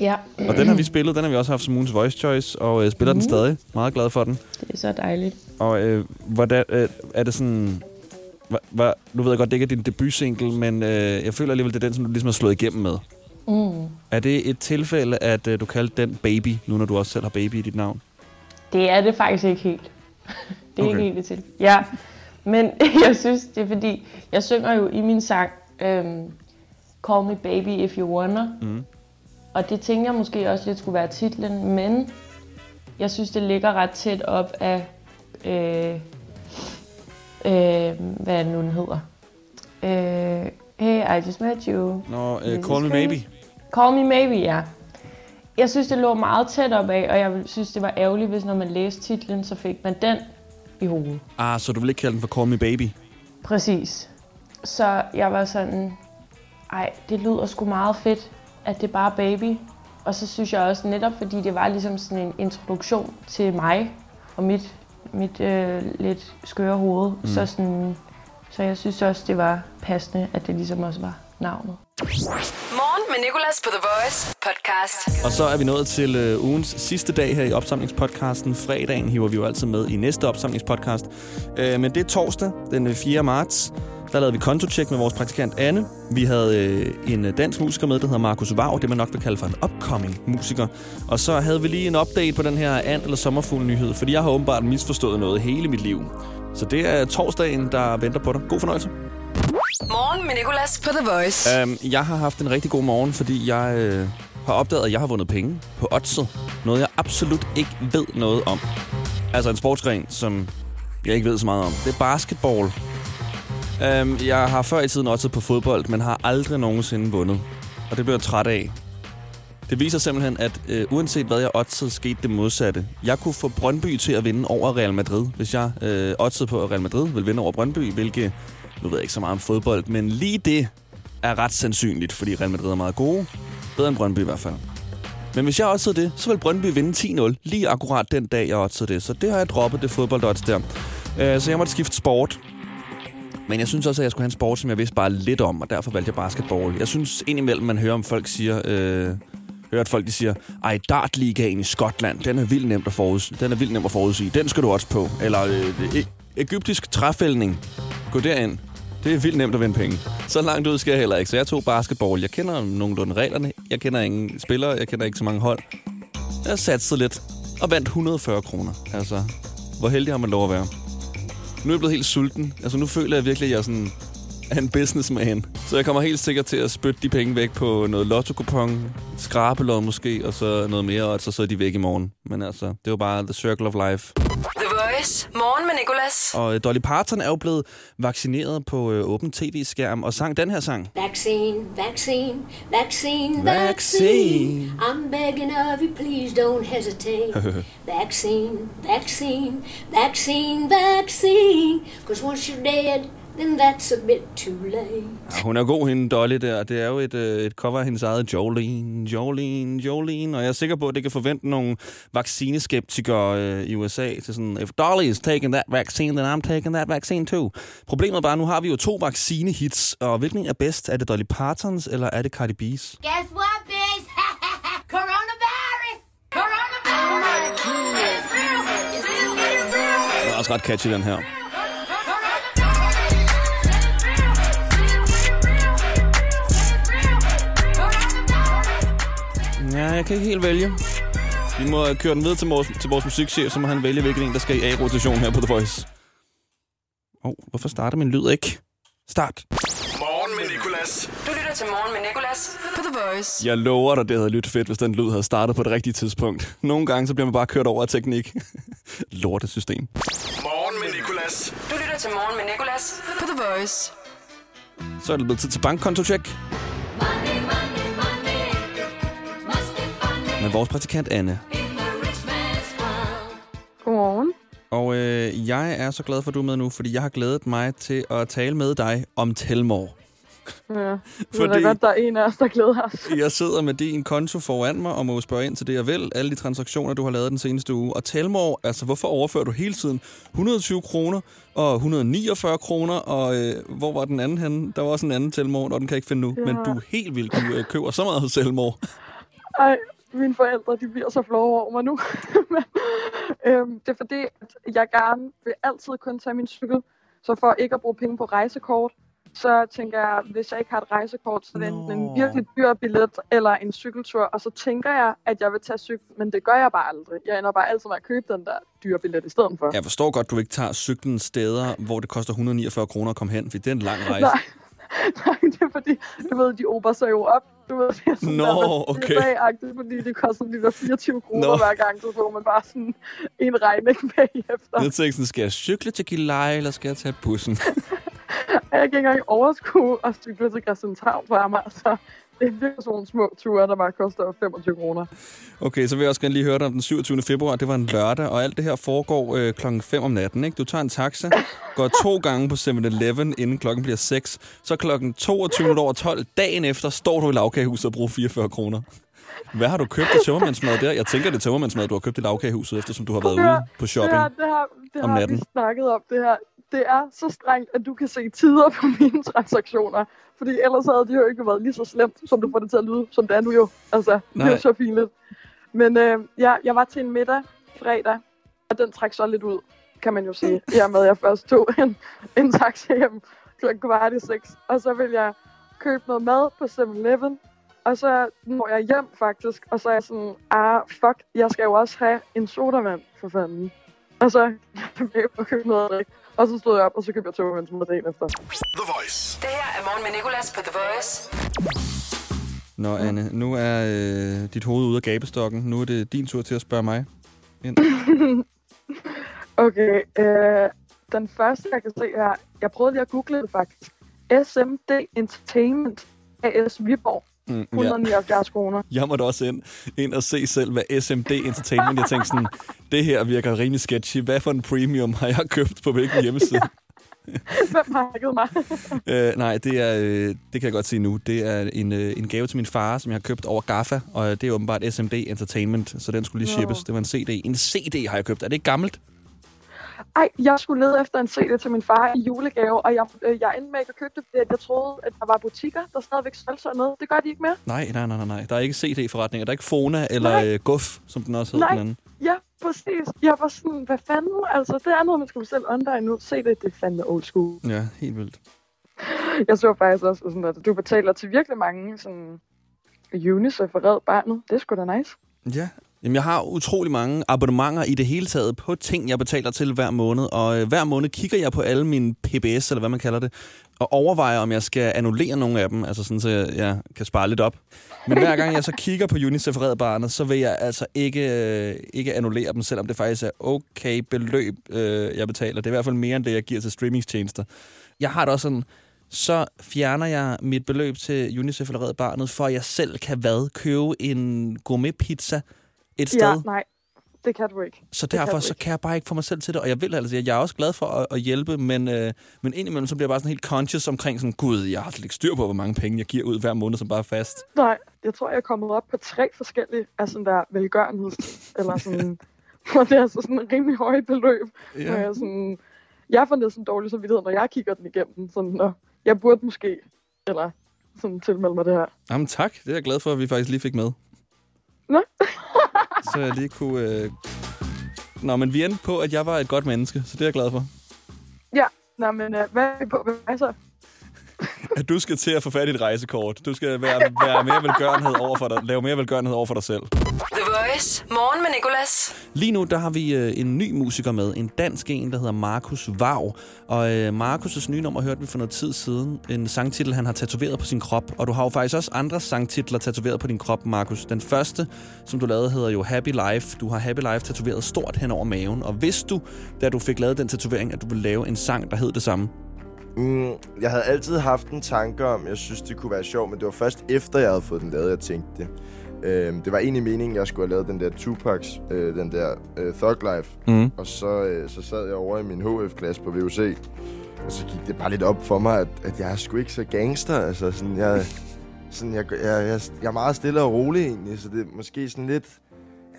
Ja. Og den har vi spillet, den har vi også haft som ugens Voice Choice, og øh, spiller mm. den stadig. Meget glad for den. Det er så dejligt. Og øh, hvordan, øh, er det sådan... Hva, hva, nu ved jeg godt, det ikke er din debutsingle, men øh, jeg føler alligevel, det er den, som du ligesom har slået igennem med. Mm. Er det et tilfælde, at øh, du kaldte den Baby, nu når du også selv har Baby i dit navn? Det er det faktisk ikke helt. Det er Okay. ikke helt det til. Ja, men jeg synes, det er fordi, jeg synger jo i min sang, øhm, Call me baby if you wanna. Mm. Og det tænkte jeg måske også lidt skulle være titlen, men jeg synes, det ligger ret tæt op af, øh, øh, hvad er nu, den hedder? Øh, hey, I just met you. Nå, This øh, is Call Me. Maybe. Call Me Maybe, ja. Jeg synes, det lå meget tæt op af, og jeg synes, det var ærgerligt, hvis når man læste titlen, så fik man den i hovedet. Ah, så du vil ikke kalde den for Call Me Baby? Præcis. Så jeg var sådan, ej, det lyder sgu meget fedt, at det er bare baby. Og så synes jeg også netop, fordi det var ligesom sådan en introduktion til mig og mit, mit øh, lidt skøre hoved. Mm. Så, sådan, så jeg synes også, det var passende, at det ligesom også var navnet. Morgen med Nicolas på The Voice podcast. Og så er vi nået til øh, ugens sidste dag her i opsamlingspodcasten. Fredagen hiver vi jo altid med i næste opsamlingspodcast. Øh, men det er torsdag, den øh, 4. marts. Der lavede vi kontotjek med vores praktikant Anne. Vi havde øh, en øh, dansk musiker med, der hedder Markus Vav. Det man nok vil kalde for en upcoming musiker. Og så havde vi lige en update på den her and- eller sommerfugl nyhed, fordi jeg har åbenbart misforstået noget hele mit liv. Så det er torsdagen, der venter på dig. God fornøjelse. Morgen med Nicolas på The Voice. Um, jeg har haft en rigtig god morgen, fordi jeg øh, har opdaget, at jeg har vundet penge på oddset. Noget, jeg absolut ikke ved noget om. Altså en sportsgren, som jeg ikke ved så meget om. Det er basketball. Um, jeg har før i tiden oddset på fodbold, men har aldrig nogensinde vundet. Og det bliver jeg træt af. Det viser simpelthen, at øh, uanset hvad jeg oddsede, skete det modsatte. Jeg kunne få Brøndby til at vinde over Real Madrid, hvis jeg øh, oddsede på, at Real Madrid vil vinde over Brøndby, hvilket, nu ved jeg ikke så meget om fodbold, men lige det er ret sandsynligt, fordi Real Madrid er meget gode. Bedre end Brøndby i hvert fald. Men hvis jeg oddsede det, så vil Brøndby vinde 10-0, lige akkurat den dag, jeg oddsede det. Så det har jeg droppet, det fodboldodds der. Øh, så jeg måtte skifte sport. Men jeg synes også, at jeg skulle have en sport, som jeg vidste bare lidt om, og derfor valgte jeg basketball. Jeg synes indimellem, man hører om folk siger... Øh, hørt folk de siger, ej, dartligaen i Skotland, den er vildt nemt at forudsige. Den er vildt nem at forudsige. Den skal du også på. Eller øh, e- egyptisk træfældning. Gå derind. Det er vildt nemt at vinde penge. Så langt ud skal jeg heller ikke. Så jeg tog basketball. Jeg kender nogenlunde reglerne. Jeg kender ingen spillere. Jeg kender ikke så mange hold. Jeg satsede lidt og vandt 140 kroner. Altså, hvor heldig har man lov at være? Nu er jeg blevet helt sulten. Altså, nu føler jeg virkelig, at jeg er sådan er en businessman. Så jeg kommer helt sikkert til at spytte de penge væk på noget lotto-kupon, skrabelod måske, og så noget mere, og så er de væk i morgen. Men altså, det var bare the circle of life. The Voice. Morgen med Nicolas. Og øh, Dolly Parton er jo blevet vaccineret på øh, åben tv-skærm og sang den her sang. Vaccine, vaccine, vaccine, Vaccine. vaccine. I'm begging of you, please don't hesitate. vaccine, vaccine, vaccine, vaccine. Cause once you're dead, then that's a bit too late. Ja, hun er god, hende Dolly der. Det er jo et, øh, et cover af hendes eget Jolene, Jolene, Jolene. Og jeg er sikker på, at det kan forvente nogle vaccineskeptikere øh, i USA til sådan, if Dolly is taking that vaccine, then I'm taking that vaccine too. Problemet er bare, nu har vi jo to vaccinehits, og hvilken en er bedst? Er det Dolly Partons, eller er det Cardi B's? Guess what, bitch? Coronavirus! Coronavirus! It's real! It's real! It's real! Den er også ret catchy, den her. Ja, jeg kan ikke helt vælge. Vi må øh, køre den videre til vores, til vores musikchef, så må han vælge, hvilken en, der skal i A-rotation her på The Voice. Åh, oh, hvorfor starter min lyd ikke? Start. Morgen med Nicolas. Du lytter til Morgen med Nicolas på The Voice. Jeg lover dig, det havde lyttet fedt, hvis den lyd havde startet på det rigtige tidspunkt. Nogle gange, så bliver man bare kørt over af teknik. Lortesystem. Morgen med Nicolas. Du lytter til Morgen med Nicolas på The Voice. Så er det blevet tid til bankkonto-check. Med vores praktikant Anne. Godmorgen. Og øh, jeg er så glad for, at du er med nu, fordi jeg har glædet mig til at tale med dig om Telmore. Ja, det er Fordi- godt, der er en af os, der glæder os. Jeg sidder med din konto foran mig og må spørge ind til det, jeg vil. Alle de transaktioner, du har lavet den seneste uge. Og Telmore, altså hvorfor overfører du hele tiden 120 kroner og 149 kroner? Og øh, hvor var den anden henne? Der var også en anden Telmore, og den kan jeg ikke finde nu. Ja. Men du er helt vildt, du øh, køber så meget hos Telmore. Ej, mine forældre, de bliver så flove over mig nu. Men, øhm, det er fordi, at jeg gerne vil altid kun tage min cykel. Så for ikke at bruge penge på rejsekort, så tænker jeg, hvis jeg ikke har et rejsekort, så er det en virkelig dyr billet eller en cykeltur. Og så tænker jeg, at jeg vil tage cykel, men det gør jeg bare aldrig. Jeg ender bare altid med at købe den der dyre billet i stedet for. Jeg forstår godt, du ikke tager cyklen steder, hvor det koster 149 kroner at komme hen, for det er en lang rejse. Nej, nej, det er fordi, du ved, de ober sig jo op. Du ved, det er sådan Nå, der, okay. okay. fordi det koster de der 24 kroner Nå. hver gang, så får man bare sådan en regning bagefter. Jeg tænkte sådan, skal jeg cykle til Gilleleje, eller skal jeg tage bussen? Jeg kan ikke engang overskue at cykle til Christianshavn for mig, så det er sådan nogle små ture, der bare koster 25 kroner. Okay, så vil jeg også gerne lige høre dig om den 27. februar. Det var en lørdag, og alt det her foregår øh, klokken 5 om natten. Ikke? Du tager en taxa, går to gange på 7-Eleven, inden klokken bliver 6. Så klokken 22 over 12, dagen efter, står du i lavkagehuset og bruger 44 kroner. Hvad har du købt af tømmermandsmad der? Jeg tænker, det er tømmermandsmad, du har købt i lavkagehuset, eftersom du har været Det her- ude på shopping. Det her, det her, det om har natten. vi snakket om, det her. Det er så strengt, at du kan se tider på mine transaktioner. Fordi ellers havde det jo ikke været lige så slemt, som du får det til at lyde, som det er nu jo. Altså, det er Nej. så fint lidt. Men øh, ja, jeg var til en middag fredag, og den trak så lidt ud, kan man jo sige. I og med, at jeg først tog en, en taxa hjem klokken kvart i seks. Og så vil jeg købe noget mad på 7-Eleven, og så når jeg hjem faktisk, og så er jeg sådan, ah, fuck, jeg skal jo også have en sodavand, for fanden. Og så jeg med at købe noget at drikke. Og så stod jeg op, og så købte jeg togvandsmad dagen efter. The Voice. Det her er Morgen med Nicolas på The Voice. Nå, Anne, nu er øh, dit hoved ude af gabestokken. Nu er det din tur til at spørge mig. Ind. Okay, øh, den første, jeg kan se her, jeg prøvede lige at google det faktisk. SMD Entertainment AS Viborg. Mm, ja. 179 kroner. Jeg måtte også ind, ind og se selv, hvad SMD Entertainment, jeg tænkte sådan, det her virker rimelig sketchy. Hvad for en premium har jeg købt på hvilken hjemmeside? Hvem har hacket mig? øh, nej, det er, øh, det kan jeg godt sige nu. Det er en, øh, en gave til min far, som jeg har købt over Gaffa, og det er åbenbart SMD Entertainment, så den skulle lige shippes. Det var en CD. En CD har jeg købt. Er det ikke gammelt? Ej, jeg skulle lede efter en CD til min far i julegave, og jeg, øh, jeg endte med ikke at købe det, fordi jeg troede, at der var butikker, der stadigvæk solgte sådan noget. Det gør de ikke mere. Nej, nej, nej, nej. Der er ikke CD-forretninger. Der er ikke Fona eller Nej. øh, Guf, som den også hedder den Nej, anden. ja, præcis. Jeg var sådan, hvad fanden? Altså, det er noget, man skal bestille online nu. Se det, det er fandme old school. Ja, helt vildt. Jeg så faktisk også, sådan, at du betaler til virkelig mange sådan, UNICEF og Red Barnet. Det er sgu da nice. Ja. Jamen, jeg har utrolig mange abonnementer i det hele taget på ting, jeg betaler til hver måned. Og øh, hver måned kigger jeg på alle mine PBS, eller hvad man kalder det, og overvejer, om jeg skal annullere nogle af dem, altså sådan, så jeg, jeg kan spare lidt op. Men hver gang jeg så kigger på UNICEF Barnet, så vil jeg altså ikke, øh, ikke annullere dem, selvom det faktisk er okay beløb, øh, jeg betaler. Det er i hvert fald mere end det, jeg giver til streamingstjenester. Jeg har det også sådan, så fjerner jeg mit beløb til UNICEF eller Red Barnet, for at jeg selv kan hvad? Købe en gourmet pizza et sted. Ja, nej. det kan du ikke. Så kan derfor du så kan jeg bare ikke få mig selv til det. Og jeg vil altså, jeg er også glad for at, at hjælpe, men, øh, men indimellem så bliver jeg bare sådan helt conscious omkring sådan, gud, jeg har slet ikke styr på, hvor mange penge jeg giver ud hver måned, som bare er fast. Nej, jeg tror, jeg er kommet op på tre forskellige af sådan der velgørenheds... eller sådan... Hvor det er altså sådan en rimelig høj beløb. Ja. Hvor jeg, sådan, jeg får næsten dårlig samvittighed, når jeg kigger den igennem. Sådan, når jeg burde måske... Eller sådan tilmelde mig det her. Jamen tak, det er jeg glad for, at vi faktisk lige fik med. Nå. så jeg lige kunne... Øh... Nå, men vi endte på, at jeg var et godt menneske, så det er jeg glad for. Ja, Nå, men uh, hvad er vi på? Hvad så? At du skal til at få fat i et rejsekort. Du skal være, være mere velgørenhed over for dig, lave mere velgørenhed over for dig selv. The Voice. Morgen med Nicolas. Lige nu, der har vi øh, en ny musiker med. En dansk en, der hedder Markus Vav. Og øh, Markus' nye nummer hørte vi for noget tid siden. En sangtitel, han har tatoveret på sin krop. Og du har jo faktisk også andre sangtitler tatoveret på din krop, Markus. Den første, som du lavede, hedder jo Happy Life. Du har Happy Life tatoveret stort hen over maven. Og vidste du, da du fik lavet den tatovering, at du ville lave en sang, der hed det samme? Mm, jeg havde altid haft en tanke om, jeg synes, det kunne være sjovt, men det var først efter, jeg havde fået den lavet, jeg tænkte det. Øhm, det var egentlig meningen, jeg skulle have lavet den der Tupacs, øh, den der øh, Thug Life. Mhm. Og så, øh, så sad jeg over i min HF-klasse på VUC, og så gik det bare lidt op for mig, at, at jeg er sgu ikke så gangster. Altså, sådan, jeg, sådan, jeg, jeg, jeg, jeg er meget stille og rolig egentlig, så det er måske sådan lidt,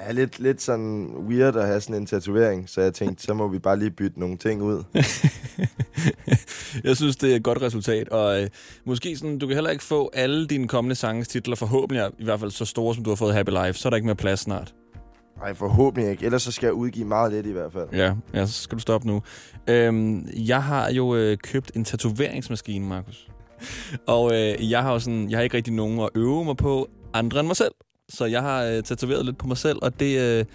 ja, lidt, lidt sådan weird at have sådan en tatovering. Så jeg tænkte, så må vi bare lige bytte nogle ting ud. Jeg synes, det er et godt resultat, og øh, måske sådan, du kan heller ikke få alle dine kommende sanges titler, forhåbentlig i hvert fald så store, som du har fået Happy Life, så er der ikke mere plads snart. Nej, forhåbentlig ikke. Ellers så skal jeg udgive meget lidt i hvert fald. Ja, ja så skal du stoppe nu. Øhm, jeg har jo øh, købt en tatoveringsmaskine, Markus. Og øh, jeg har jo sådan, jeg har ikke rigtig nogen at øve mig på andre end mig selv. Så jeg har øh, tatoveret lidt på mig selv, og det øh,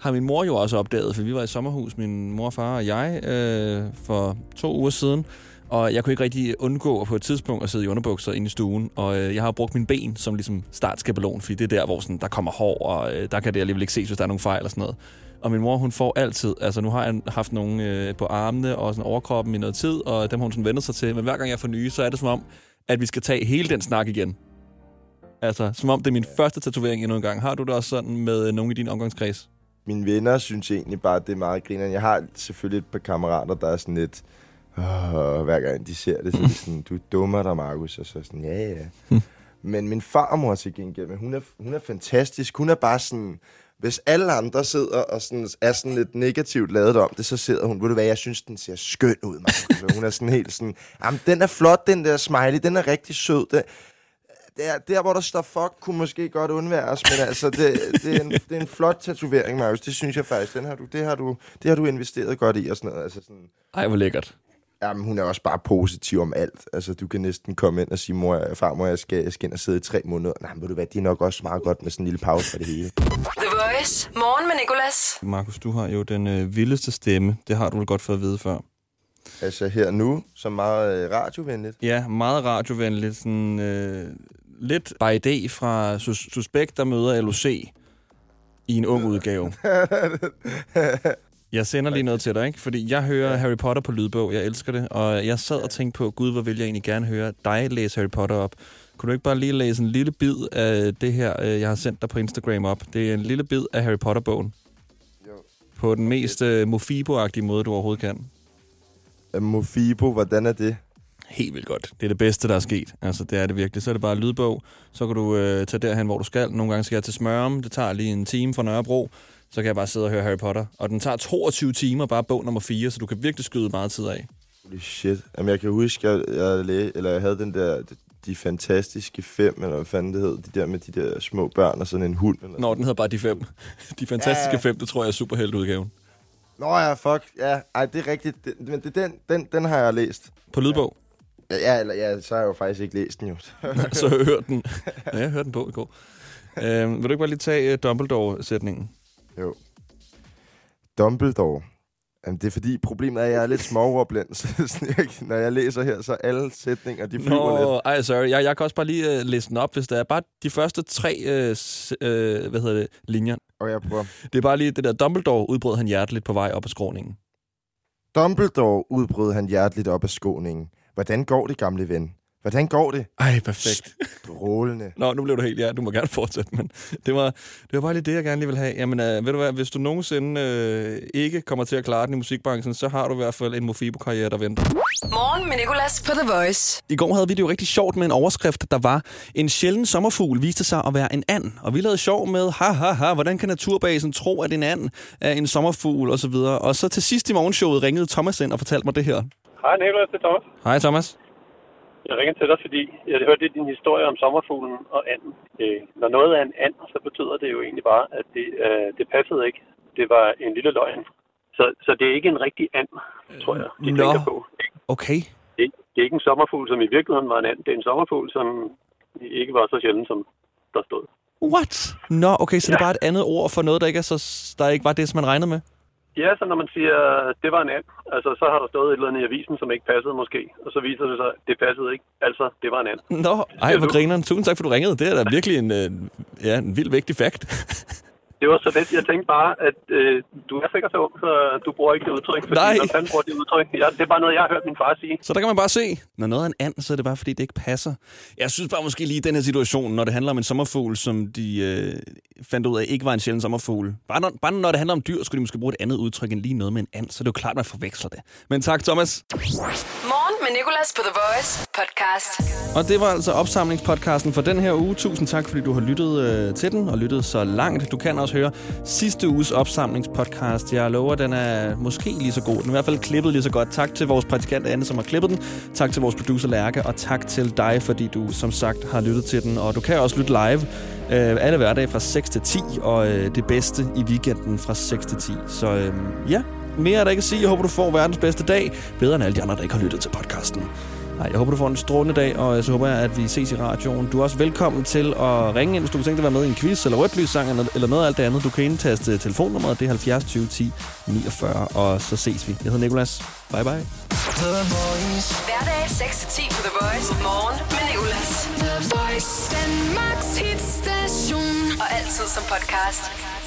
har min mor jo også opdaget, for vi var i sommerhus, min mor, far og jeg, øh, for to uger siden. Og jeg kunne ikke rigtig undgå at på et tidspunkt at sidde i underbukser inde i stuen. Og øh, jeg har brugt min ben som ligesom startskabelon, fordi det er der, hvor sådan, der kommer hår, og øh, der kan det alligevel ikke ses, hvis der er nogle fejl og sådan noget. Og min mor, hun får altid, altså nu har jeg haft nogle øh, på armene og sådan overkroppen i noget tid, og dem har hun sådan vendt sig til. Men hver gang jeg får nye, så er det som om, at vi skal tage hele den snak igen. Altså, som om det er min første tatovering endnu en gang. Har du det også sådan med øh, nogle i din omgangskreds? Mine venner synes egentlig bare, at det er meget griner. Jeg har selvfølgelig et par kammerater, der er sådan lidt... Åh, hver gang de ser det, så er de sådan, du dummer dig, Markus. Og så sådan, ja, ja. Men min farmor til gengæld, hun er, hun er fantastisk. Hun er bare sådan... Hvis alle andre sidder og sådan, er sådan lidt negativt lavet om det, så sidder hun, ved du hvad, jeg synes, den ser skøn ud, Markus. Og hun er sådan helt sådan, jamen, den er flot, den der smiley, den er rigtig sød. Det, der, der, hvor der står fuck, kunne måske godt undværes, men altså, det, det, er en, det er en flot tatovering, Marius. Det synes jeg faktisk. Den har du, det, har du, det har du investeret godt i og sådan noget. Altså sådan, Ej, hvor lækkert. Jamen, hun er også bare positiv om alt. Altså, du kan næsten komme ind og sige, mor, farmor, jeg skal, jeg skal ind og sidde i tre måneder. Nej, men ved du hvad, det er nok også meget godt med sådan en lille pause for det hele. The Voice. Morgen med Nicolas. Markus, du har jo den øh, vildeste stemme. Det har du vel godt fået at vide før. Altså her nu, så meget øh, radiovenligt. Ja, meget radiovenligt. Sådan, øh, lidt by idé fra Sus- Suspekt, der møder LOC i en ung udgave. Jeg sender lige noget til dig, ikke? Fordi jeg hører Harry Potter på lydbog. Jeg elsker det. Og jeg sad og tænkte på, gud, hvor vil jeg egentlig gerne høre dig læse Harry Potter op. Kunne du ikke bare lige læse en lille bid af det her, øh, jeg har sendt dig på Instagram op? Det er en lille bid af Harry Potter-bogen. På den mest øh, Mofibo-agtige måde, du overhovedet kan. Øh, Mofibo, hvordan er det? Helt vildt godt. Det er det bedste, der er sket. Altså, det er det virkelig. Så er det bare lydbog. Så kan du øh, tage derhen, hvor du skal. Nogle gange skal jeg til Smørum. Det tager lige en time fra Nørrebro. Så kan jeg bare sidde og høre Harry Potter. Og den tager 22 timer, bare bog nummer 4, så du kan virkelig skyde meget tid af. Holy shit. Jamen, jeg kan huske, jeg, jeg, læ- eller jeg havde den der, de fantastiske fem, eller hvad fanden det hed, de der med de der små børn og sådan en hund. Eller Nå, den hedder bare De Fem. De fantastiske Ja. fem, det tror jeg er superheltudgaven. Nå ja, fuck. Ja, ej, det er rigtigt. Det, men det, den, den, den har jeg læst. På lydbog? Ja, ja, eller, ja, så har jeg jo faktisk ikke læst den jo. så hør den. Ja, jeg hørte den på i går. Øhm, vil du ikke bare lige tage uh, Dumbledore-sætningen? Jo. Dumbledore. Jamen, det er fordi, problemet er, at jeg er lidt småordblind, så jeg, når jeg læser her, så alle sætninger, de flyver lidt. Nå, ej, sorry. Jeg, jeg kan også bare lige uh, læse den op, hvis det er bare de første tre uh, uh, hvad hedder det, linjer. Og jeg prøver. Det er bare lige det der, Dumbledore udbrød han hjerteligt på vej op ad skråningen. Dumbledore udbrød han hjerteligt op af skåningen. Hvordan går det, gamle ven? Hvordan går det? Ej, perfekt. Strålende. Nå, nu blev du helt, ja, du må gerne fortsætte, men det var, det var bare lige det, jeg gerne lige vil have. Jamen, øh, ved du hvad, hvis du nogensinde øh, ikke kommer til at klare den i musikbranchen, så har du i hvert fald en Mofibo-karriere, der venter. Morgen med Nicolas på The Voice. I går havde vi det jo rigtig sjovt med en overskrift, der var En sjælden sommerfugl viste sig at være en and. Og vi lavede sjov med, ha, ha, ha, hvordan kan naturbasen tro, at en and er en sommerfugl osv. Og, og så til sidst i morgenshowet ringede Thomas ind og fortalte mig det her. Hej Nicolás, det er Thomas. Hej Thomas. Jeg ringer til dig, fordi jeg hørte lidt din historie om sommerfuglen og anden. Øh, når noget er en and, så betyder det jo egentlig bare, at det, øh, det passede ikke. Det var en lille løgn. Så, så det er ikke en rigtig and, tror jeg, de Nå. tænker på. Okay. Det, det er ikke en sommerfugl, som i virkeligheden var en and. Det er en sommerfugl, som ikke var så sjælden, som der stod. What? Nå, okay, så det er bare et andet ord for noget, der ikke, er så, der ikke var det, som man regnede med? Ja, så når man siger, det var en and, altså så har der stået et eller andet i avisen, som ikke passede måske. Og så viser det sig, at det passede ikke. Altså, det var en and. Nå, ej, hvor grineren. Tusind tak, for du ringede. Det er da virkelig en, øh, ja, en vild vigtig fakt. Det var så lidt. Jeg tænkte bare, at øh, du er sikkert så ung, så du bruger ikke det udtryk. Fordi Nej. Når bruger det udtryk? Ja, det er bare noget, jeg har hørt min far sige. Så der kan man bare se, når noget er en and, så er det bare, fordi det ikke passer. Jeg synes bare måske lige i den her situation, når det handler om en sommerfugl, som de øh, fandt ud af ikke var en sjælden sommerfugl. Bare når, bare når det handler om dyr, skulle de måske bruge et andet udtryk end lige noget med en and, så er det jo klart, man forveksler det. Men tak, Thomas. Morgen med Nicolas på The Voice podcast. Og det var altså opsamlingspodcasten for den her uge. Tusind tak, fordi du har lyttet øh, til den og lyttet så langt. Du kan også høre sidste uges opsamlingspodcast. Jeg lover, den er måske lige så god. Den er i hvert fald klippet lige så godt. Tak til vores praktikant Anne, som har klippet den. Tak til vores producer Lærke, og tak til dig, fordi du som sagt har lyttet til den. Og du kan også lytte live øh, alle hverdage fra 6 til 10, og øh, det bedste i weekenden fra 6 til 10. Så øh, ja, mere er der ikke at sige. Jeg håber, du får verdens bedste dag. Bedre end alle de andre, der ikke har lyttet til podcasten. Nej, jeg håber, du får en strålende dag, og så håber jeg, at vi ses i radioen. Du er også velkommen til at ringe ind, hvis du kunne tænke dig at være med i en quiz eller rødt eller, eller noget af alt det andet. Du kan indtaste telefonnummeret, det er 70 20 10 49, og så ses vi. Jeg hedder Nikolas. Bye bye. Hverdag 6-10 på The Voice. Morgen med Nicolas. The Voice. Danmarks hitstation. Og altid som podcast.